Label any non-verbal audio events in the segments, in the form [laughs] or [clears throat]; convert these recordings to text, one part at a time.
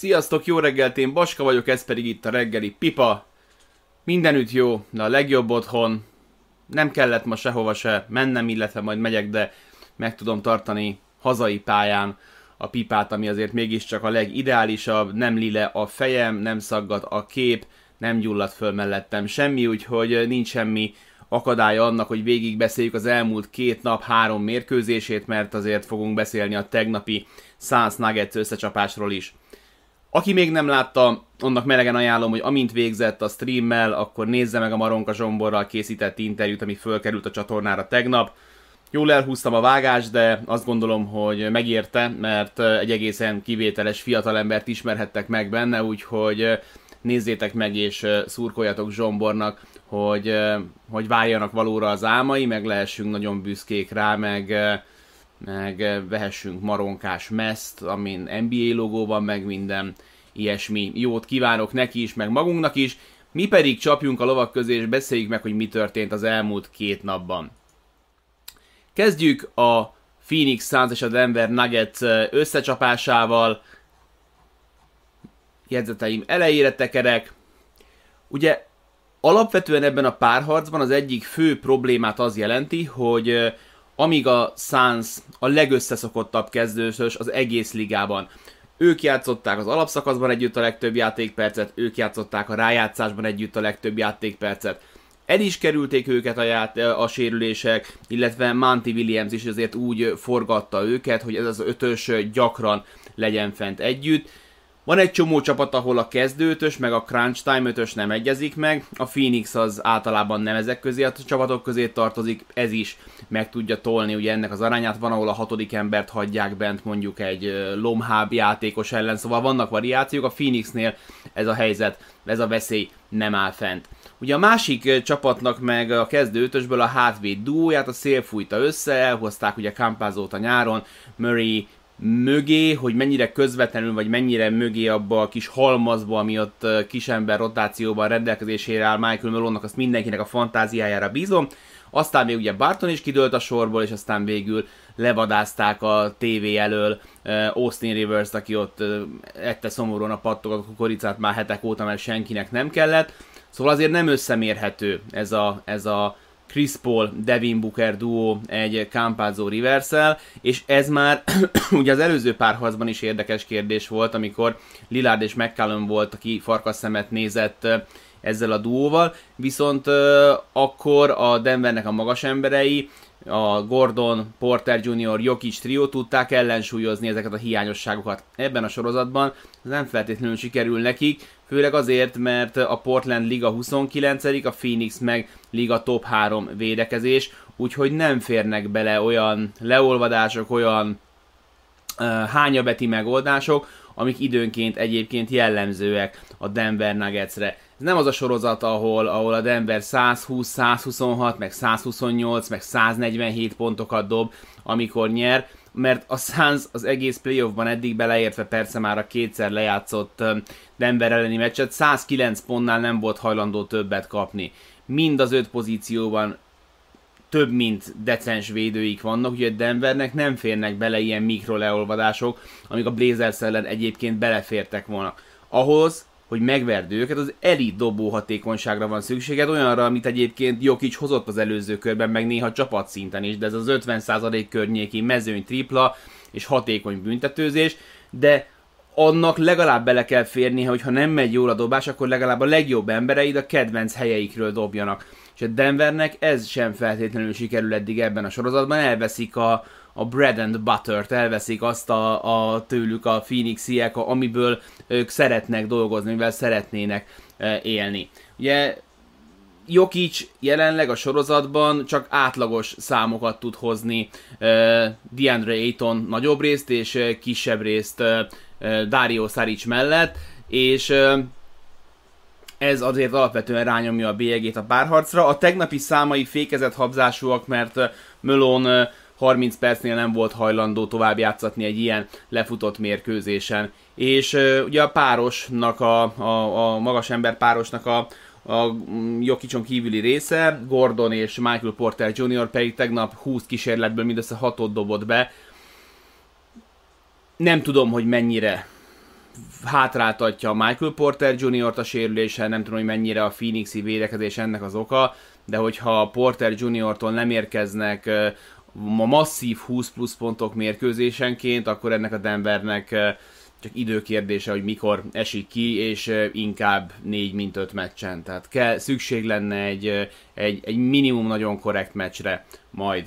Sziasztok, jó reggelt, én Baska vagyok, ez pedig itt a reggeli pipa. Mindenütt jó, de a legjobb otthon. Nem kellett ma sehova se mennem, illetve majd megyek, de meg tudom tartani hazai pályán a pipát, ami azért mégiscsak a legideálisabb. Nem lile a fejem, nem szaggat a kép, nem gyullad föl mellettem semmi, úgyhogy nincs semmi akadálya annak, hogy végig beszéljük az elmúlt két nap három mérkőzését, mert azért fogunk beszélni a tegnapi Suns Nuggets összecsapásról is. Aki még nem látta, annak melegen ajánlom, hogy amint végzett a streammel, akkor nézze meg a Maronka Zsomborral készített interjút, ami fölkerült a csatornára tegnap. Jól elhúztam a vágást, de azt gondolom, hogy megérte, mert egy egészen kivételes fiatalembert ismerhettek meg benne, úgyhogy nézzétek meg és szurkoljatok Zsombornak, hogy, hogy váljanak valóra az álmai, meg lehessünk nagyon büszkék rá, meg, meg vehessünk maronkás meszt, amin NBA logó van, meg minden ilyesmi. Jót kívánok neki is, meg magunknak is. Mi pedig csapjunk a lovak közé, és beszéljük meg, hogy mi történt az elmúlt két napban. Kezdjük a Phoenix Suns és a Denver Nuggets összecsapásával. Jegyzeteim elejére tekerek. Ugye alapvetően ebben a párharcban az egyik fő problémát az jelenti, hogy amíg a Suns a legösszeszokottabb kezdősös az egész ligában. Ők játszották az alapszakaszban együtt a legtöbb játékpercet, ők játszották a rájátszásban együtt a legtöbb játékpercet. El is kerülték őket a, ját, a sérülések, illetve Monty Williams is azért úgy forgatta őket, hogy ez az ötös gyakran legyen fent együtt. Van egy csomó csapat, ahol a kezdőtös, meg a crunch time ötös nem egyezik meg, a Phoenix az általában nem ezek közé a csapatok közé tartozik, ez is meg tudja tolni ugye ennek az arányát, van ahol a hatodik embert hagyják bent mondjuk egy lomháb játékos ellen, szóval vannak variációk, a Phoenixnél ez a helyzet, ez a veszély nem áll fent. Ugye a másik csapatnak meg a kezdőtösből a hátvéd duóját, a szél fújta össze, elhozták ugye Campazót a nyáron, Murray mögé, hogy mennyire közvetlenül, vagy mennyire mögé abba a kis halmazba, ami ott kisember rotációban rendelkezésére áll Michael Melonnak, azt mindenkinek a fantáziájára bízom. Aztán még ugye Barton is kidőlt a sorból, és aztán végül levadázták a tévé elől Austin Rivers-t, aki ott ette szomorúan a pattogat a kukoricát már hetek óta, mert senkinek nem kellett. Szóval azért nem összemérhető ez a, ez a Chris Paul, Devin Booker duó egy Campazzo rivers és ez már [clears throat] ugye az előző párharcban is érdekes kérdés volt, amikor Lillard és McCallum volt, aki farkas szemet nézett ezzel a duóval, viszont akkor a Denvernek a magas emberei a Gordon, Porter Jr., Jokic trió tudták ellensúlyozni ezeket a hiányosságokat. Ebben a sorozatban ez nem feltétlenül sikerül nekik, főleg azért, mert a Portland Liga 29 a Phoenix meg Liga top 3 védekezés, úgyhogy nem férnek bele olyan leolvadások, olyan uh, hányabeti megoldások, amik időnként egyébként jellemzőek a Denver Nuggetsre. Nem az a sorozat, ahol, ahol a Denver 120, 126, meg 128, meg 147 pontokat dob, amikor nyer, mert a Suns az egész playoffban eddig beleértve persze már a kétszer lejátszott Denver elleni meccset 109 pontnál nem volt hajlandó többet kapni. Mind az öt pozícióban több mint decens védőik vannak, úgyhogy Denvernek nem férnek bele ilyen mikroleolvadások, amik a Blazers ellen egyébként belefértek volna. Ahhoz, hogy megverd őket, az elit dobó hatékonyságra van szükséged, olyanra, amit egyébként Jokic hozott az előző körben, meg néha csapatszinten is, de ez az 50% környéki mezőny tripla és hatékony büntetőzés, de annak legalább bele kell férni, hogy ha nem megy jól a dobás, akkor legalább a legjobb embereid a kedvenc helyeikről dobjanak. És a Denvernek ez sem feltétlenül sikerül eddig ebben a sorozatban, elveszik a, a bread and butter-t, elveszik azt a, a tőlük a Phoenixiek, amiből ők szeretnek dolgozni, mivel szeretnének e, élni. Ugye Jokic jelenleg a sorozatban csak átlagos számokat tud hozni uh, DeAndre Ayton nagyobb részt, és uh, kisebb részt Dario Saric mellett, és ez azért alapvetően rányomja a bélyegét a párharcra. A tegnapi számai fékezett habzásúak, mert Mölon 30 percnél nem volt hajlandó tovább játszatni egy ilyen lefutott mérkőzésen. És ugye a párosnak, a, a, a magas ember párosnak a, a mm, Jokicson kívüli része, Gordon és Michael Porter Jr. pedig tegnap 20 kísérletből mindössze 6 dobott be. Nem tudom, hogy mennyire hátráltatja Michael Porter Jr.-t a sérüléssel, nem tudom, hogy mennyire a Phoenixi védekezés ennek az oka, de hogyha Porter Jr.-tól nem érkeznek ma masszív 20 plusz pontok mérkőzésenként, akkor ennek a Denvernek csak időkérdése, hogy mikor esik ki, és inkább 4 mint 5 meccsen. Tehát kell, szükség lenne egy, egy, egy minimum nagyon korrekt meccsre majd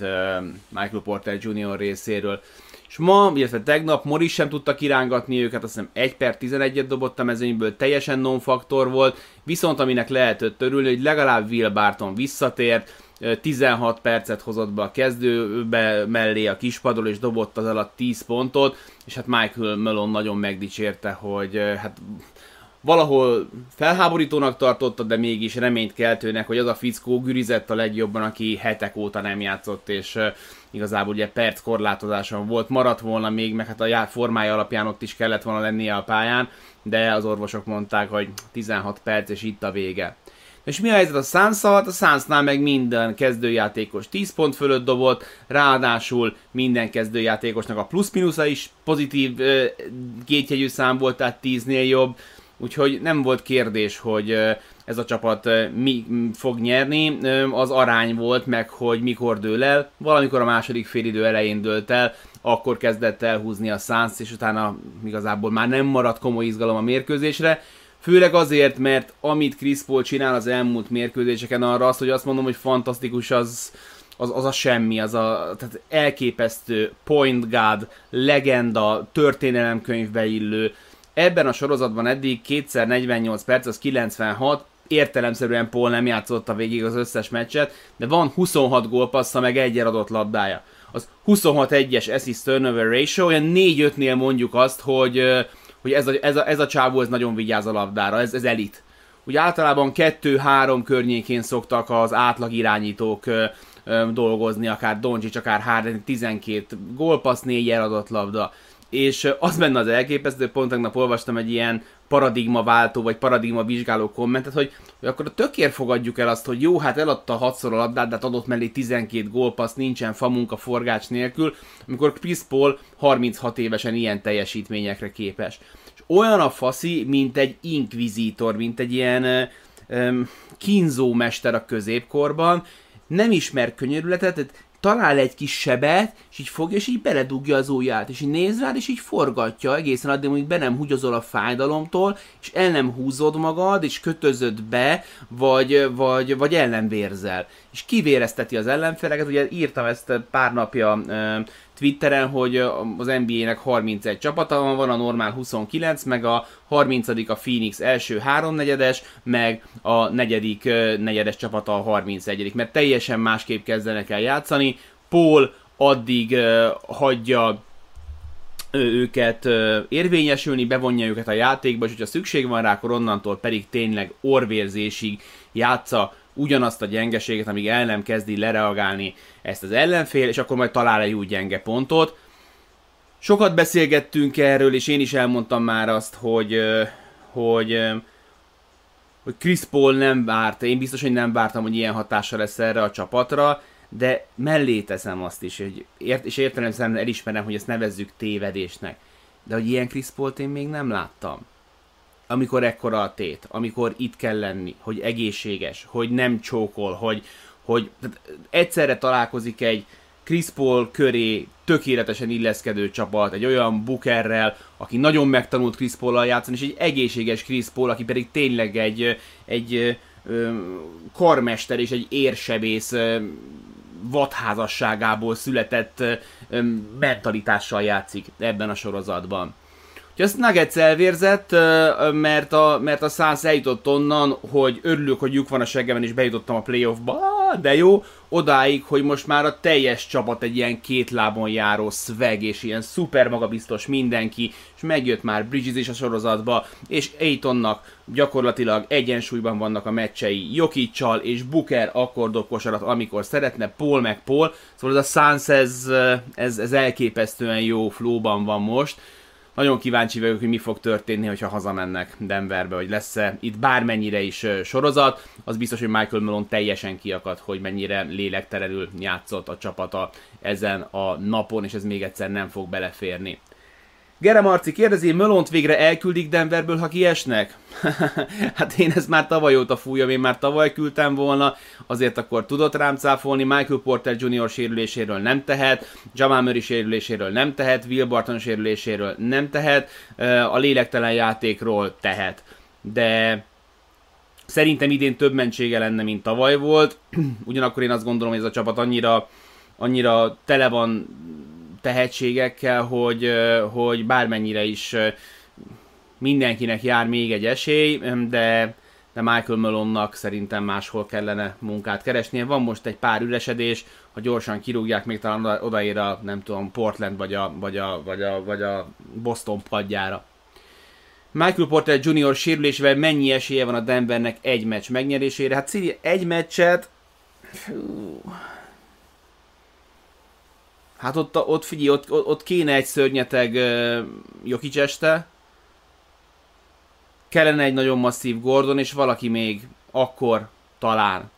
Michael Porter Jr. részéről. És ma, illetve tegnap Morris sem tudta kirángatni őket, azt hiszem 1 per 11-et dobott a mezőnyből, teljesen non-faktor volt, viszont aminek lehetett örülni, hogy legalább Will Barton visszatért, 16 percet hozott be a kezdőbe mellé a kispadról, és dobott az alatt 10 pontot, és hát Michael Malone nagyon megdicsérte, hogy hát valahol felháborítónak tartotta, de mégis reményt keltőnek, hogy az a fickó gürizett a legjobban, aki hetek óta nem játszott, és igazából ugye perc korlátozáson volt, maradt volna még, meg hát a formája alapján ott is kellett volna lennie a pályán, de az orvosok mondták, hogy 16 perc, és itt a vége. És mi a helyzet? A suns A Sunsnál meg minden kezdőjátékos 10 pont fölött dobott, ráadásul minden kezdőjátékosnak a plusz-minusza is pozitív kétjegyű szám volt, tehát 10-nél jobb, úgyhogy nem volt kérdés, hogy ez a csapat mi fog nyerni, az arány volt meg, hogy mikor dől el, valamikor a második félidő elején dőlt el, akkor kezdett elhúzni a Suns, és utána igazából már nem maradt komoly izgalom a mérkőzésre, Főleg azért, mert amit Chris Paul csinál az elmúlt mérkőzéseken arra az, hogy azt mondom, hogy fantasztikus, az, az, az a semmi, az a tehát elképesztő point guard, legenda, történelemkönyvbe illő. Ebben a sorozatban eddig kétszer 48 perc, az 96, értelemszerűen Paul nem játszott a végig az összes meccset, de van 26 gólpassza, meg egy adott labdája. Az 26-1-es assist turnover ratio, olyan 4-5-nél mondjuk azt, hogy hogy ez a, ez a, ez a csávó ez nagyon vigyáz a labdára, ez, ez elit. Ugye általában 2-3 környékén szoktak az átlag irányítók ö, ö, dolgozni, akár Doncsics, akár Harden, 12 gólpassz, 4 eladott labda. És az benne az elképesztő, pont tegnap olvastam egy ilyen paradigma váltó, vagy paradigma vizsgáló kommentet, hogy, hogy akkor a tökér fogadjuk el azt, hogy jó, hát eladta 6 a labdát, de hát adott mellé 12 gólpassz, nincsen famunka forgács nélkül, amikor Chris Paul 36 évesen ilyen teljesítményekre képes. És olyan a faszi, mint egy inkvizítor, mint egy ilyen kínzó mester a középkorban, nem ismer könyörületet, talál egy kis sebet, és így fogja, és így beledugja az ujját, és így néz rád, és így forgatja egészen addig, amíg be nem húgyozol a fájdalomtól, és el nem húzod magad, és kötözöd be, vagy, vagy, vagy el nem vérzel. És kivérezteti az ellenfeleket, ugye írtam ezt pár napja Twitteren, hogy az NBA-nek 31 csapata van, van a normál 29, meg a 30 a Phoenix első háromnegyedes, meg a negyedik negyedes csapata a 31 mert teljesen másképp kezdenek el játszani. Paul addig hagyja őket érvényesülni, bevonja őket a játékba, és hogyha szükség van rá, akkor onnantól pedig tényleg orvérzésig játsza ugyanazt a gyengeséget, amíg el nem kezdi lereagálni ezt az ellenfél, és akkor majd talál egy új gyenge pontot. Sokat beszélgettünk erről, és én is elmondtam már azt, hogy, hogy, hogy Chris Paul nem várt, én biztos, hogy nem vártam, hogy ilyen hatása lesz erre a csapatra, de mellé teszem azt is, hogy ért, és értelemszerűen elismerem, hogy ezt nevezzük tévedésnek. De hogy ilyen Chris Paul-t én még nem láttam amikor ekkora a tét, amikor itt kell lenni, hogy egészséges, hogy nem csókol, hogy, hogy egyszerre találkozik egy Chris Paul köré tökéletesen illeszkedő csapat, egy olyan Bookerrel, aki nagyon megtanult Chris Paul-al játszani, és egy egészséges Chris Paul, aki pedig tényleg egy, egy karmester és egy érsebész vadházasságából született mentalitással játszik ebben a sorozatban. Úgyhogy azt Nuggets elvérzett, mert a, mert a Suns eljutott onnan, hogy örülök, hogy lyuk van a seggemen, és bejutottam a playoffba, de jó, odáig, hogy most már a teljes csapat egy ilyen két lábon járó swag, és ilyen szuper magabiztos mindenki, és megjött már Bridges is a sorozatba, és Aitonnak gyakorlatilag egyensúlyban vannak a meccsei Jokicsal, és Booker akkor dob kosarat, amikor szeretne, Paul meg Paul, szóval ez a Suns ez, ez, ez elképesztően jó flóban van most, nagyon kíváncsi vagyok, hogy mi fog történni, hogyha hazamennek Denverbe, hogy lesz-e itt bármennyire is sorozat. Az biztos, hogy Michael Malone teljesen kiakad, hogy mennyire Gere Marci kérdezi, Mölont végre elküldik Denverből, ha kiesnek? [laughs] hát én ezt már tavaly óta fújom, én már tavaly küldtem volna, azért akkor tudott rám cáfolni, Michael Porter Jr. sérüléséről nem tehet, Jamal Murray sérüléséről nem tehet, Will Barton sérüléséről nem tehet, a lélektelen játékról tehet. De szerintem idén több mentsége lenne, mint tavaly volt, [clears throat] ugyanakkor én azt gondolom, hogy ez a csapat annyira, annyira tele van tehetségekkel, hogy, hogy bármennyire is mindenkinek jár még egy esély, de, de Michael Malone-nak szerintem máshol kellene munkát keresnie. Van most egy pár üresedés, ha gyorsan kirúgják, még talán odaér a, nem tudom, Portland vagy a, vagy a, vagy a, vagy a Boston padjára. Michael Porter Jr. sérülésével mennyi esélye van a Denvernek egy meccs megnyerésére? Hát Szili, egy meccset... Fú Hát ott, ott figyelj, ott, ott kéne egy szörnyeteg uh, Jokic este, kellene egy nagyon masszív Gordon, és valaki még akkor talán.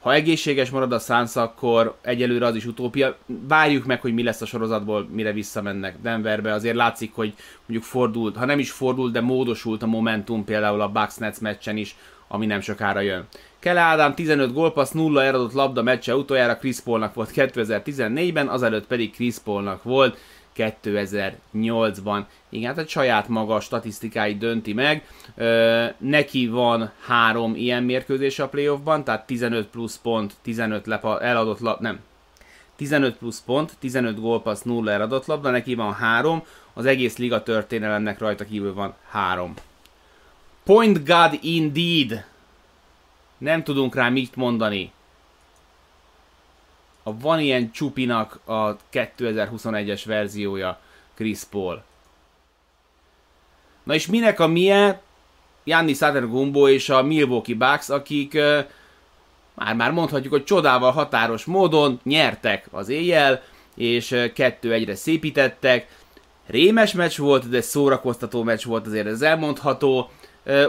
Ha egészséges marad a Suns, akkor egyelőre az is utópia. Várjuk meg, hogy mi lesz a sorozatból, mire visszamennek Denverbe. Azért látszik, hogy mondjuk fordult, ha nem is fordult, de módosult a momentum például a Bucks Nets meccsen is, ami nem sokára jön. Kele Ádám 15 gólpassz, 0 eradott labda meccse utoljára Chris Paulnak volt 2014-ben, azelőtt pedig Chris Paulnak volt 2008-ban. Igen, tehát saját maga statisztikái dönti meg. Ö, neki van három ilyen mérkőzés a playoffban, tehát 15 plusz pont, 15 lepa, eladott labda, nem, 15 plusz pont, 15 gólpassz, 0 eladott labda, neki van három, az egész liga történelemnek rajta kívül van három. Point God indeed! Nem tudunk rá mit mondani. A van ilyen csupinak a 2021-es verziója Chris Paul. Na és minek a milyen? Janni Gumbo és a Milwaukee Bucks, akik uh, már, már mondhatjuk, hogy csodával határos módon nyertek az éjjel, és kettő egyre szépítettek. Rémes meccs volt, de szórakoztató meccs volt, azért ez elmondható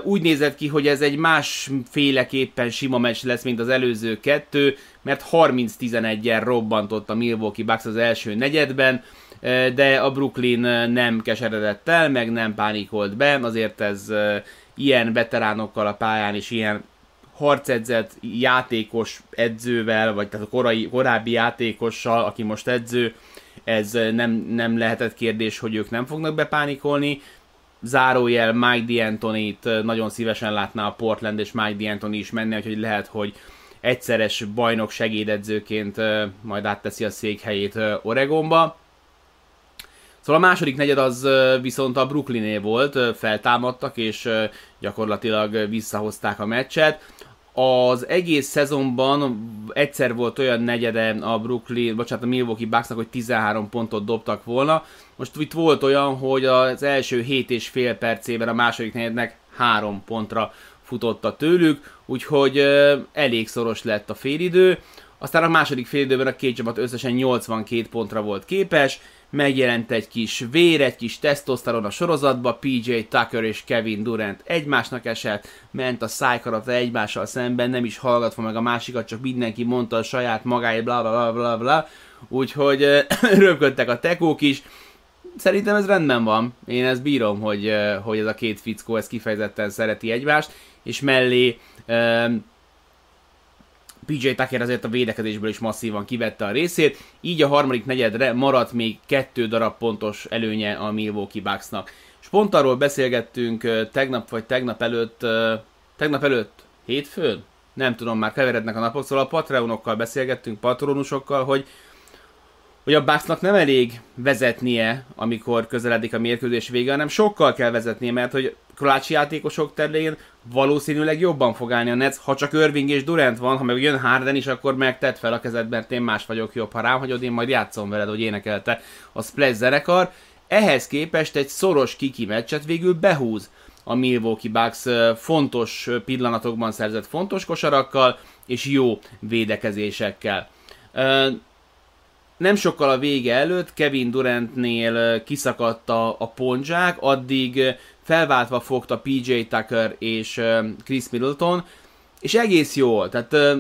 úgy nézett ki, hogy ez egy másféleképpen sima meccs lesz, mint az előző kettő, mert 30-11-en robbantott a Milwaukee Bucks az első negyedben, de a Brooklyn nem keseredett el, meg nem pánikolt be, azért ez ilyen veteránokkal a pályán és ilyen harcedzett játékos edzővel, vagy tehát a korai, korábbi játékossal, aki most edző, ez nem, nem lehetett kérdés, hogy ők nem fognak bepánikolni, zárójel Mike D'Antoni-t nagyon szívesen látná a Portland, és Mike D'Antoni is menne, úgyhogy lehet, hogy egyszeres bajnok segédedzőként majd átteszi a székhelyét Oregonba. Szóval a második negyed az viszont a Brooklyné volt, feltámadtak, és gyakorlatilag visszahozták a meccset. Az egész szezonban egyszer volt olyan negyede a Brooklyn, bocsánat, a Milwaukee Bucksnak, hogy 13 pontot dobtak volna. Most itt volt olyan, hogy az első 7 és fél percében a második negyednek 3 pontra futotta tőlük, úgyhogy elég szoros lett a félidő. Aztán a második félidőben a két csapat összesen 82 pontra volt képes, megjelent egy kis vér, egy kis tesztoszteron a sorozatba, PJ Tucker és Kevin Durant egymásnak esett, ment a szájkarata egymással szemben, nem is hallgatva meg a másikat, csak mindenki mondta a saját magáért, bla bla bla bla bla, úgyhogy [clears throat] röpködtek a tekók is, szerintem ez rendben van. Én ezt bírom, hogy, hogy ez a két fickó ez kifejezetten szereti egymást, és mellé PJ Tucker azért a védekezésből is masszívan kivette a részét, így a harmadik negyedre maradt még kettő darab pontos előnye a Milwaukee Bucksnak. És pont arról beszélgettünk tegnap vagy tegnap előtt, tegnap előtt, hétfőn? Nem tudom, már keverednek a napok, szóval a Patreonokkal beszélgettünk, patronusokkal, hogy hogy a Bucksnak nem elég vezetnie, amikor közeledik a mérkőzés vége, hanem sokkal kell vezetnie, mert hogy klácsi játékosok terén valószínűleg jobban fog állni a Nets, ha csak Irving és Durant van, ha meg jön Harden is, akkor megtett fel a kezed, mert én más vagyok jobb. Ha rám hagyod, én majd játszom veled, hogy énekelte a Splash zenekar. Ehhez képest egy szoros kiki meccset végül behúz a Milwaukee Bucks fontos pillanatokban szerzett fontos kosarakkal és jó védekezésekkel. Nem sokkal a vége előtt Kevin Durantnél kiszakadt a, a pondzsák, addig felváltva fogta PJ Tucker és Chris Middleton, és egész jól, tehát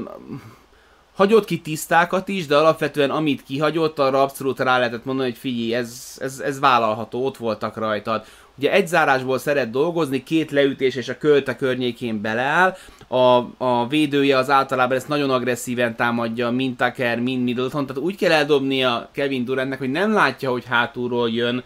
hagyott ki tisztákat is, de alapvetően amit kihagyott, arra abszolút rá lehetett mondani, hogy figyelj, ez, ez, ez vállalható, ott voltak rajtad. Ugye egy zárásból szeret dolgozni, két leütés és a költe környékén beleáll, a, a védője az általában ezt nagyon agresszíven támadja, mint Tucker, mint Middleton, tehát úgy kell eldobnia Kevin Durantnek, hogy nem látja, hogy hátulról jön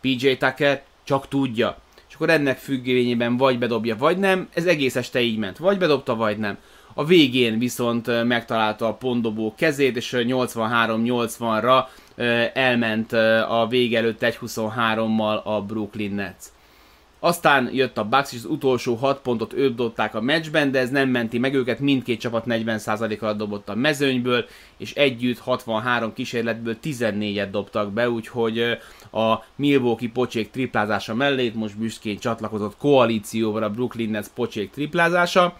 PJ Tucker, csak tudja. És akkor ennek függvényében vagy bedobja, vagy nem, ez egész este így ment, vagy bedobta, vagy nem. A végén viszont megtalálta a pondobó kezét, és 83-80-ra elment a vége előtt 1-23-mal a Brooklyn Nets. Aztán jött a Bucks, és az utolsó 6 pontot ők dobták a meccsben, de ez nem menti meg őket, mindkét csapat 40%-kal dobott a mezőnyből, és együtt 63 kísérletből 14-et dobtak be, úgyhogy a Milwaukee pocsék triplázása mellé most büszkén csatlakozott koalícióval a Brooklyn Nets pocsék triplázása.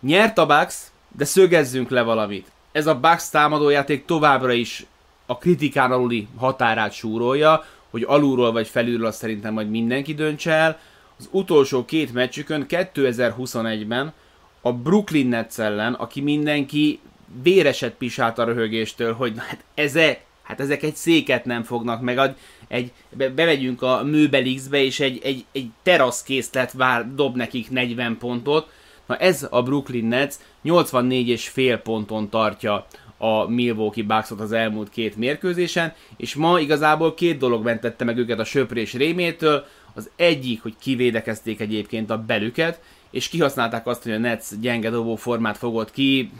Nyert a Bucks, de szögezzünk le valamit. Ez a Bucks támadójáték továbbra is a kritikán aluli határát súrolja, hogy alulról vagy felülről azt szerintem majd mindenki döntse el. Az utolsó két meccsükön 2021-ben a Brooklyn Nets ellen, aki mindenki véreset pisált a röhögéstől, hogy hát ezek, hát ezek egy széket nem fognak meg, egy, be, bemegyünk a Möbelixbe, és egy, egy, egy teraszkészlet vár, dob nekik 40 pontot. Na ez a Brooklyn Nets 84 és fél ponton tartja a Milwaukee Bucksot az elmúlt két mérkőzésen, és ma igazából két dolog mentette meg őket a söprés rémétől, az egyik, hogy kivédekezték egyébként a belüket, és kihasználták azt, hogy a Nets gyenge dobó formát fogott ki,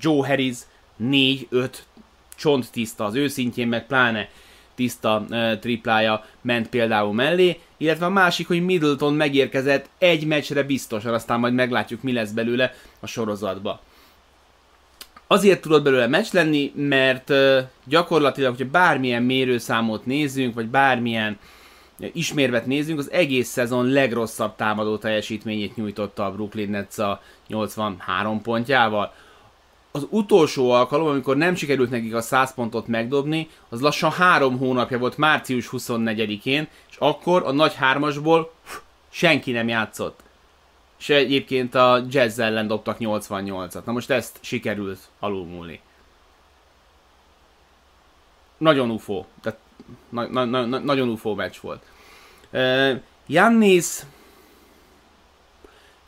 Joe Harris 4-5 csont tiszta az őszintjén, meg pláne tiszta uh, triplája ment például mellé, illetve a másik, hogy Middleton megérkezett egy meccsre biztosan, aztán majd meglátjuk, mi lesz belőle a sorozatba. Azért tudott belőle meccs lenni, mert gyakorlatilag, hogyha bármilyen mérőszámot nézzünk, vagy bármilyen ismérvet nézzünk, az egész szezon legrosszabb támadó teljesítményét nyújtotta a Brooklyn Nets a 83 pontjával. Az utolsó alkalom, amikor nem sikerült nekik a 100 pontot megdobni, az lassan három hónapja volt március 24-én, és akkor a nagy hármasból senki nem játszott és egyébként a Jazz ellen dobtak 88-at. Na most ezt sikerült alulmúlni. Nagyon ufó. Tehát na, na, na, nagyon ufó meccs volt. Uh, Jannis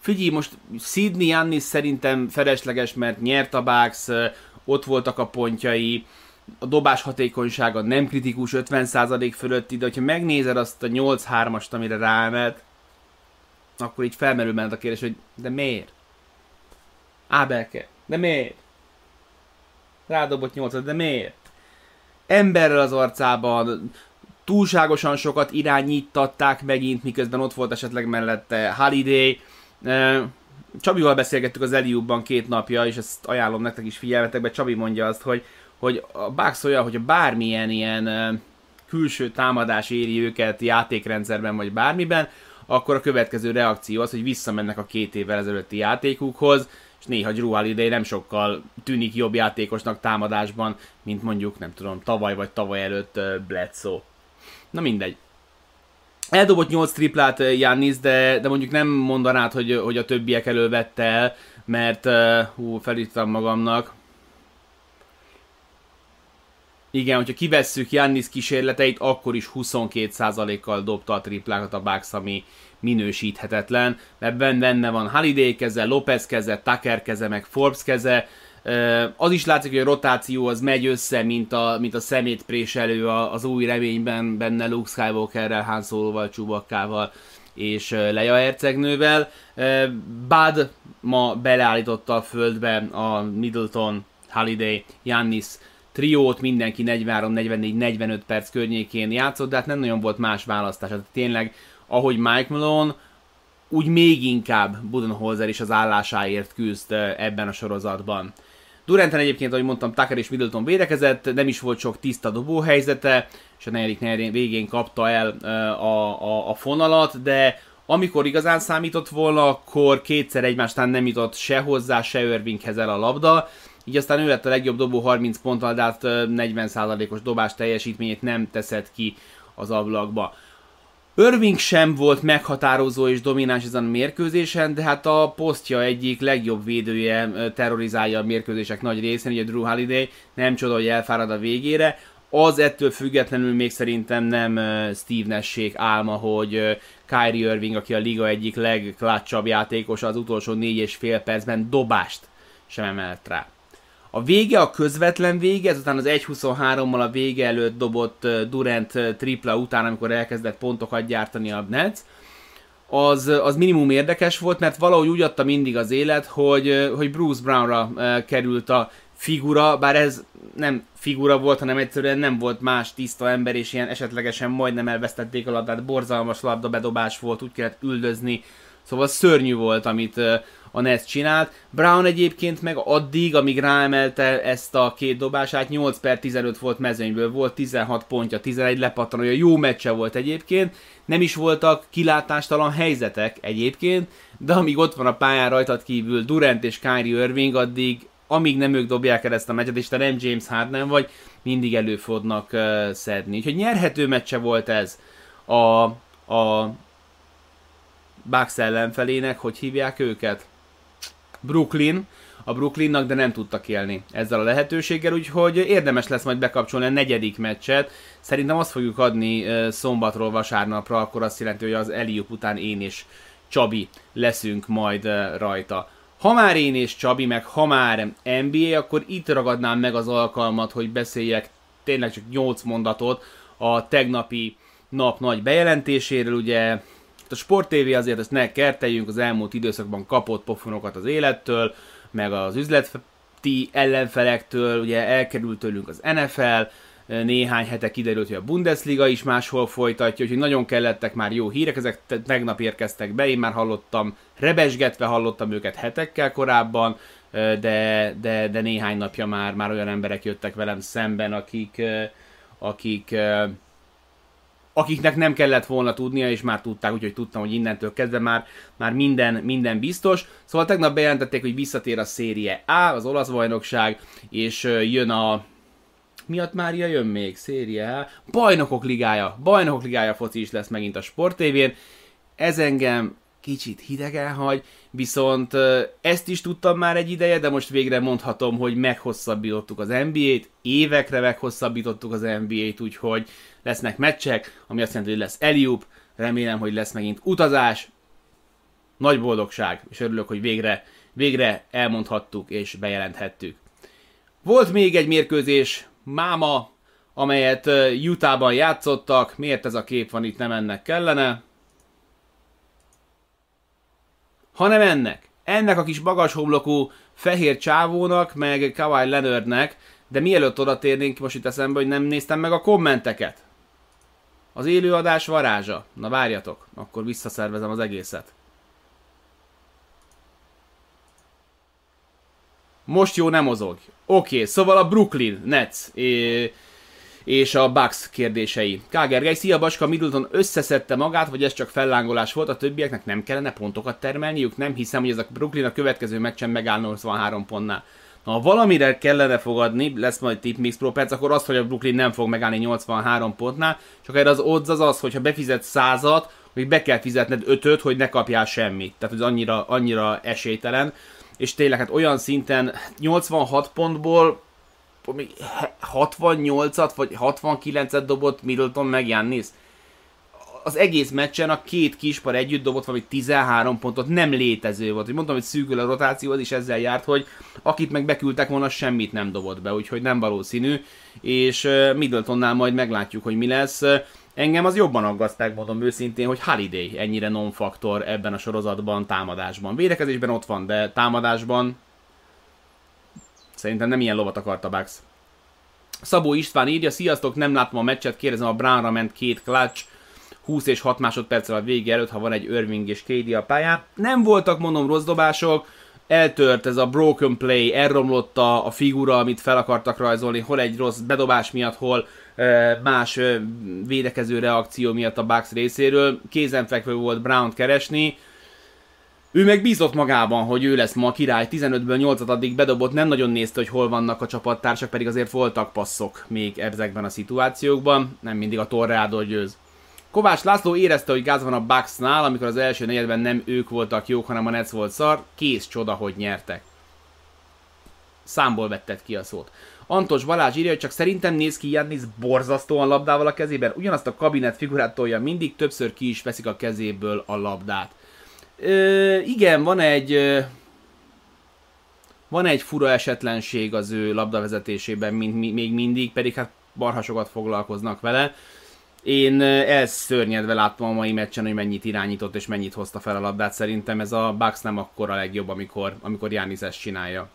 Figyelj, most Sydney Jannis szerintem felesleges, mert nyert a Bucks, ott voltak a pontjai, a dobás hatékonysága nem kritikus, 50% fölötti, de hogyha megnézed azt a 8-3-ast, amire ráemelt, akkor így felmerül benned a kérdés, hogy de miért? Ábelke, de miért? Rádobott nyolcat, de miért? Emberrel az arcában, túlságosan sokat irányítatták megint, miközben ott volt esetleg mellette Holiday. Csabival beszélgettük az Eliubban két napja, és ezt ajánlom nektek is figyelmetekbe. Csabi mondja azt, hogy, hogy a Bucks olyan, hogyha bármilyen ilyen külső támadás éri őket játékrendszerben vagy bármiben, akkor a következő reakció az, hogy visszamennek a két évvel ezelőtti játékukhoz, és néha Drew Holiday nem sokkal tűnik jobb játékosnak támadásban, mint mondjuk, nem tudom, tavaly vagy tavaly előtt Bledsoe. Na mindegy. Eldobott 8 triplát Jannis, de, de mondjuk nem mondanád, hogy, hogy a többiek elől el, mert hú, felírtam magamnak, igen, hogyha kivesszük Jannis kísérleteit, akkor is 22%-kal dobta a triplákat a Bucks, ami minősíthetetlen, mert benne van Holiday keze, Lopez keze, Tucker keze, meg Forbes keze, az is látszik, hogy a rotáció az megy össze, mint a, mint a szemétpréselő az új reményben benne Luke Skywalkerrel, Han Solo-val, Chewbaccával és Leia hercegnővel. Bud ma beleállította a földbe a Middleton, Holiday, Jannis triót, mindenki 43, 44, 45 perc környékén játszott, de hát nem nagyon volt más választás. Tehát tényleg, ahogy Mike Malone, úgy még inkább Budenholzer is az állásáért küzd ebben a sorozatban. Duranten egyébként, ahogy mondtam, Tucker és Middleton védekezett, nem is volt sok tiszta dobóhelyzete, és a negyedik negyedén végén kapta el a, a, a fonalat, de amikor igazán számított volna, akkor kétszer egymásnál nem jutott se hozzá, se Irvinghez el a labda, így aztán ő lett a legjobb dobó 30 ponttal, de hát 40%-os dobás teljesítményét nem teszed ki az ablakba. Irving sem volt meghatározó és domináns ezen a mérkőzésen, de hát a posztja egyik legjobb védője terrorizálja a mérkőzések nagy részén, ugye Drew Holiday, nem csoda, hogy elfárad a végére. Az ettől függetlenül még szerintem nem Steve Nash álma, hogy Kyrie Irving, aki a liga egyik legklácsabb játékosa az utolsó négy és fél percben dobást sem emelt rá. A vége, a közvetlen vége, ezután az 1-23-mal a vége előtt dobott Durant tripla után, amikor elkezdett pontokat gyártani a Nets, az, az minimum érdekes volt, mert valahogy úgy adta mindig az élet, hogy, hogy Bruce Brownra került a figura, bár ez nem figura volt, hanem egyszerűen nem volt más tiszta ember, és ilyen esetlegesen majdnem elvesztették a labdát, borzalmas labdabedobás volt, úgy kellett üldözni, szóval szörnyű volt, amit a Nets csinált. Brown egyébként meg addig, amíg ráemelte ezt a két dobását, 8 per 15 volt mezőnyből, volt 16 pontja, 11 lepattanója, jó meccse volt egyébként, nem is voltak kilátástalan helyzetek egyébként, de amíg ott van a pályán rajtad kívül Durant és Kyrie Irving, addig amíg nem ők dobják el ezt a meccset, és te nem James Harden vagy, mindig elő fognak uh, szedni. Úgyhogy nyerhető meccse volt ez a, a Bucks ellenfelének, hogy hívják őket? Brooklyn, a Brooklynnak, de nem tudtak élni ezzel a lehetőséggel, úgyhogy érdemes lesz majd bekapcsolni a negyedik meccset. Szerintem azt fogjuk adni szombatról vasárnapra, akkor azt jelenti, hogy az Eliup után én és Csabi leszünk majd rajta. Ha már én és Csabi, meg ha már NBA, akkor itt ragadnám meg az alkalmat, hogy beszéljek tényleg csak 8 mondatot a tegnapi nap nagy bejelentéséről, ugye a Sport TV azért ezt ne kerteljünk, az elmúlt időszakban kapott pofonokat az élettől, meg az üzleti ellenfelektől, ugye elkerült tőlünk az NFL, néhány hete kiderült, hogy a Bundesliga is máshol folytatja, úgyhogy nagyon kellettek már jó hírek, ezek tegnap érkeztek be, én már hallottam, rebesgetve hallottam őket hetekkel korábban, de, de, de néhány napja már, már olyan emberek jöttek velem szemben, akik, akik akiknek nem kellett volna tudnia, és már tudták, úgyhogy tudtam, hogy innentől kezdve már, már minden, minden biztos. Szóval tegnap bejelentették, hogy visszatér a szérie A, az olasz bajnokság, és jön a miatt Mária jön még, széria A, bajnokok ligája, bajnokok ligája foci is lesz megint a Sport TV-n. Ez engem kicsit hidegen hagy, viszont ezt is tudtam már egy ideje, de most végre mondhatom, hogy meghosszabbítottuk az NBA-t, évekre meghosszabbítottuk az NBA-t, úgyhogy lesznek meccsek, ami azt jelenti, hogy lesz Eliup, remélem, hogy lesz megint utazás, nagy boldogság, és örülök, hogy végre, végre elmondhattuk és bejelenthettük. Volt még egy mérkőzés, máma, amelyet Utahban játszottak, miért ez a kép van itt, nem ennek kellene, hanem ennek. Ennek a kis magas homlokú fehér csávónak, meg Kawhi Leonardnek, de mielőtt oda térnénk, most itt eszembe, hogy nem néztem meg a kommenteket. Az élőadás varázsa. Na várjatok, akkor visszaszervezem az egészet. Most jó, nem mozog. Oké, szóval a Brooklyn Nets és a Bucks kérdései. Kágergely, szia Baska, Middleton összeszedte magát, vagy ez csak fellángolás volt, a többieknek nem kellene pontokat termelniük? Nem hiszem, hogy ez a Brooklyn a következő meccsen megáll 83 pontnál. Ha valamire kellene fogadni, lesz majd tip mix pro perc, akkor azt, hogy a Brooklyn nem fog megállni 83 pontnál, csak erre az odds az az, hogyha befizet százat, hogy be kell fizetned ötöt, hogy ne kapjál semmit. Tehát ez annyira, annyira esélytelen. És tényleg hát olyan szinten 86 pontból 68-at vagy 69-et dobott Middleton meg Jannis az egész meccsen a két kispar együtt dobott valami 13 pontot, nem létező volt. Hogy mondtam, hogy szűkül a rotáció, az is ezzel járt, hogy akit meg beküldtek volna, semmit nem dobott be, úgyhogy nem valószínű, és Middletonnál majd meglátjuk, hogy mi lesz. Engem az jobban aggaszt, megmondom őszintén, hogy Holiday ennyire non-faktor ebben a sorozatban, támadásban. Védekezésben ott van, de támadásban szerintem nem ilyen lovat akart a Bucks. Szabó István írja, sziasztok, nem látom a meccset, kérdezem, a Brownra ment két clutch, 20 és 6 másodperccel a vége előtt, ha van egy Irving és KD a pályán. Nem voltak, mondom, rossz dobások, eltört ez a broken play, elromlott a, a figura, amit fel akartak rajzolni, hol egy rossz bedobás miatt, hol más védekező reakció miatt a Bucks részéről. Kézenfekvő volt Brown keresni, ő meg bízott magában, hogy ő lesz ma a király, 15-ből 8-at addig bedobott, nem nagyon nézte, hogy hol vannak a csapattársak, pedig azért voltak passzok még ezekben a szituációkban, nem mindig a Torreado győz. Kovács László érezte, hogy gáz van a Bucksnál, amikor az első negyedben nem ők voltak jók, hanem a Nets volt szar. Kész csoda, hogy nyertek. Számból vetted ki a szót. Antos Balázs írja, hogy csak szerintem néz ki Jannis borzasztóan labdával a kezében. Ugyanazt a kabinet figurát tolja mindig, többször ki is veszik a kezéből a labdát. Ö, igen, van egy... Van egy fura esetlenség az ő labdavezetésében, mint mi, még mindig, pedig hát barhasokat foglalkoznak vele. Én elszörnyedve láttam a mai meccsen, hogy mennyit irányított és mennyit hozta fel a labdát. Szerintem ez a Bucks nem akkor a legjobb, amikor, amikor Jánisz ezt csinálja.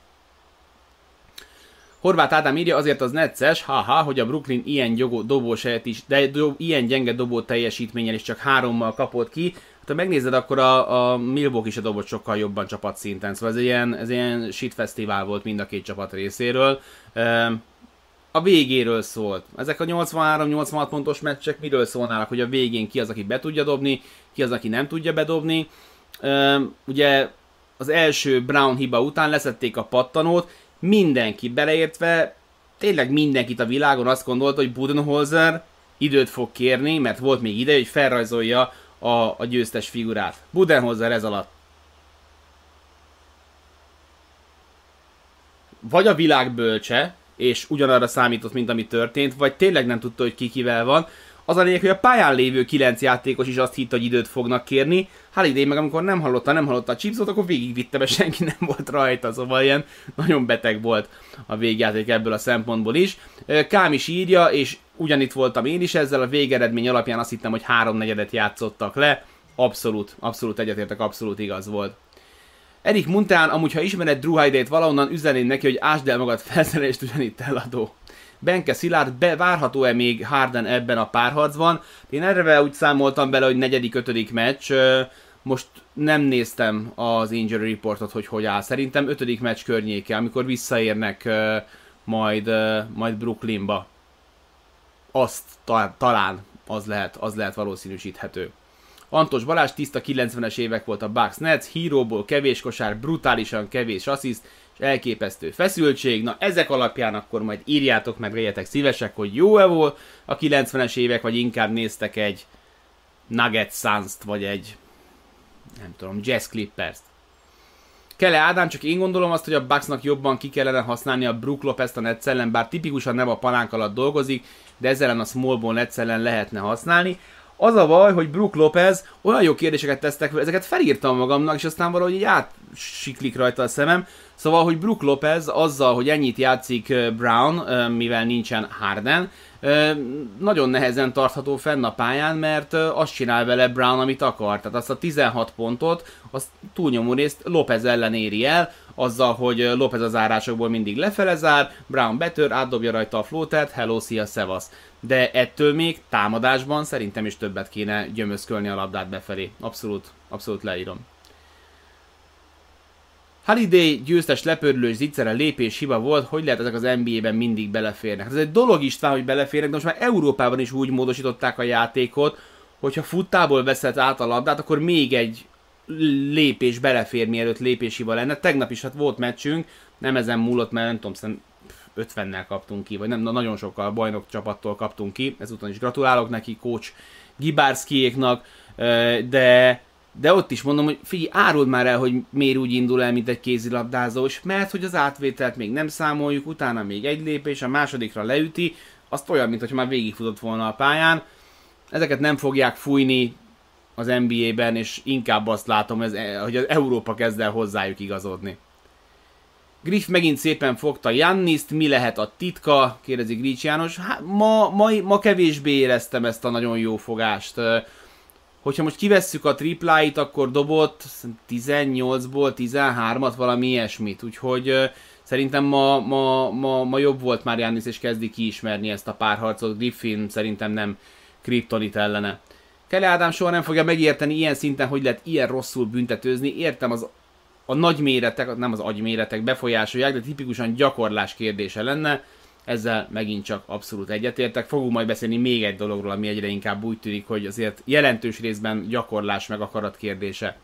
Horváth Ádám írja, azért az necces, haha, hogy a Brooklyn ilyen gyogó, dobós is, de do, ilyen gyenge dobó teljesítménnyel is csak hárommal kapott ki. Hát, ha megnézed, akkor a, a Milwaukee is a dobott sokkal jobban csapat szinten. Szóval ez ilyen, ez ilyen shit fesztivál volt mind a két csapat részéről. A végéről szólt. Ezek a 83-86 pontos meccsek miről szólnának, hogy a végén ki az, aki be tudja dobni, ki az, aki nem tudja bedobni. Ugye az első Brown hiba után leszették a pattanót, mindenki beleértve, tényleg mindenkit a világon azt gondolt, hogy Budenholzer időt fog kérni, mert volt még ide, hogy felrajzolja a, a győztes figurát. Budenholzer ez alatt. Vagy a világ bölcse, és ugyanarra számított, mint ami történt, vagy tényleg nem tudta, hogy ki kivel van, az a lényeg, hogy a pályán lévő kilenc játékos is azt hitt, hogy időt fognak kérni. Haliday meg amikor nem hallotta, nem hallotta a chipsot, akkor végigvitte, mert senki nem volt rajta, szóval ilyen nagyon beteg volt a végjáték ebből a szempontból is. Kám is írja, és ugyanitt voltam én is ezzel, a végeredmény alapján azt hittem, hogy háromnegyedet játszottak le. Abszolút, abszolút egyetértek, abszolút igaz volt. Erik Muntán, amúgy ha ismered Drew Holiday-t valahonnan, üzeném neki, hogy ásd el magad felszerelést ugyanitt eladó. Benke Szilárd, bevárható-e még Harden ebben a párharcban? Én erre úgy számoltam bele, hogy negyedik, ötödik meccs, most nem néztem az injury reportot, hogy hogy áll. Szerintem ötödik meccs környéke, amikor visszaérnek majd, majd Brooklynba. Azt ta, talán az lehet, az lehet valószínűsíthető. Antos Balázs tiszta 90-es évek volt a Bucks Nets, híróból kevés kosár, brutálisan kevés assziszt, elképesztő feszültség. Na ezek alapján akkor majd írjátok meg, legyetek szívesek, hogy jó-e volt a 90-es évek, vagy inkább néztek egy Nugget suns vagy egy nem tudom, Jazz Clippers-t. Kele Ádám, csak én gondolom azt, hogy a Bucksnak jobban ki kellene használni a Brook Lopez-t a Nets ellen, bár tipikusan nem a palánk alatt dolgozik, de ezzel a small ball lehetne használni. Az a baj, hogy Brook Lopez olyan jó kérdéseket tesztek, ezeket felírtam magamnak, és aztán valahogy így átsiklik rajta a szemem. Szóval, hogy Brook Lopez azzal, hogy ennyit játszik Brown, mivel nincsen Harden, nagyon nehezen tartható fenn a pályán, mert azt csinál vele Brown, amit akar. Tehát azt a 16 pontot, azt túlnyomó részt Lopez ellen éri el, azzal, hogy Lopez az árásokból mindig lefele zár, Brown betör, átdobja rajta a floatet, hello, szia, szevasz. De ettől még támadásban szerintem is többet kéne gyömözkölni a labdát befelé. Abszolút, abszolút leírom. Holiday győztes lepörlős zicsere lépés hiba volt, hogy lehet ezek az NBA-ben mindig beleférnek. Ez egy dolog is hogy beleférnek, de most már Európában is úgy módosították a játékot, hogyha futtából veszed át a labdát, akkor még egy lépés belefér, mielőtt lépésival lenne. Tegnap is hát volt meccsünk, nem ezen múlott, mert nem tudom, szerintem 50-nel kaptunk ki, vagy nem, na, nagyon sokkal bajnok csapattól kaptunk ki, ezúton is gratulálok neki, coach Gibárszkiéknak, de de ott is mondom, hogy figyelj, áruld már el, hogy miért úgy indul el, mint egy kézilabdázós, mert hogy az átvételt még nem számoljuk, utána még egy lépés, a másodikra leüti, azt olyan, mintha már végigfutott volna a pályán. Ezeket nem fogják fújni az NBA-ben, és inkább azt látom, hogy az Európa kezd el hozzájuk igazodni. Griff megint szépen fogta Janniszt, mi lehet a titka? kérdezi Grics János. Hát, ma, ma, ma kevésbé éreztem ezt a nagyon jó fogást hogyha most kivesszük a tripláit, akkor dobott 18-ból 13-at, valami ilyesmit, úgyhogy szerintem ma, ma, ma, ma jobb volt már Jánisz, és kezdi kiismerni ezt a párharcot. Griffin szerintem nem kriptonit ellene. Kelly Ádám soha nem fogja megérteni ilyen szinten, hogy lehet ilyen rosszul büntetőzni. Értem, az a nagy méretek, nem az agyméretek befolyásolják, de tipikusan gyakorlás kérdése lenne ezzel megint csak abszolút egyetértek. Fogunk majd beszélni még egy dologról, ami egyre inkább úgy tűnik, hogy azért jelentős részben gyakorlás meg akarat kérdése.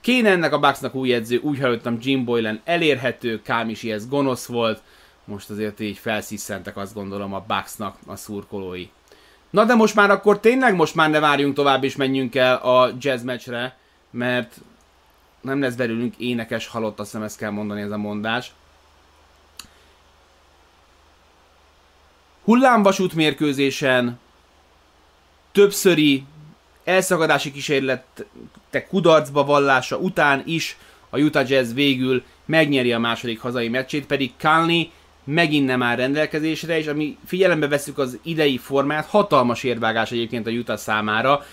Kéne ennek a Bucksnak új edző, úgy hallottam Jim Boylan elérhető, Kámisi ez gonosz volt, most azért így felsziszentek azt gondolom a Bucksnak a szurkolói. Na de most már akkor tényleg most már ne várjunk tovább és menjünk el a jazz meccsre, mert nem lesz belőlünk énekes halott, azt hiszem ezt kell mondani ez a mondás. Hullámvasút mérkőzésen többszöri elszakadási kísérletek kudarcba vallása után is a Utah Jazz végül megnyeri a második hazai meccsét, pedig Kalni megint nem áll rendelkezésre, és ami figyelembe veszük az idei formát, hatalmas érvágás egyébként a Utah számára,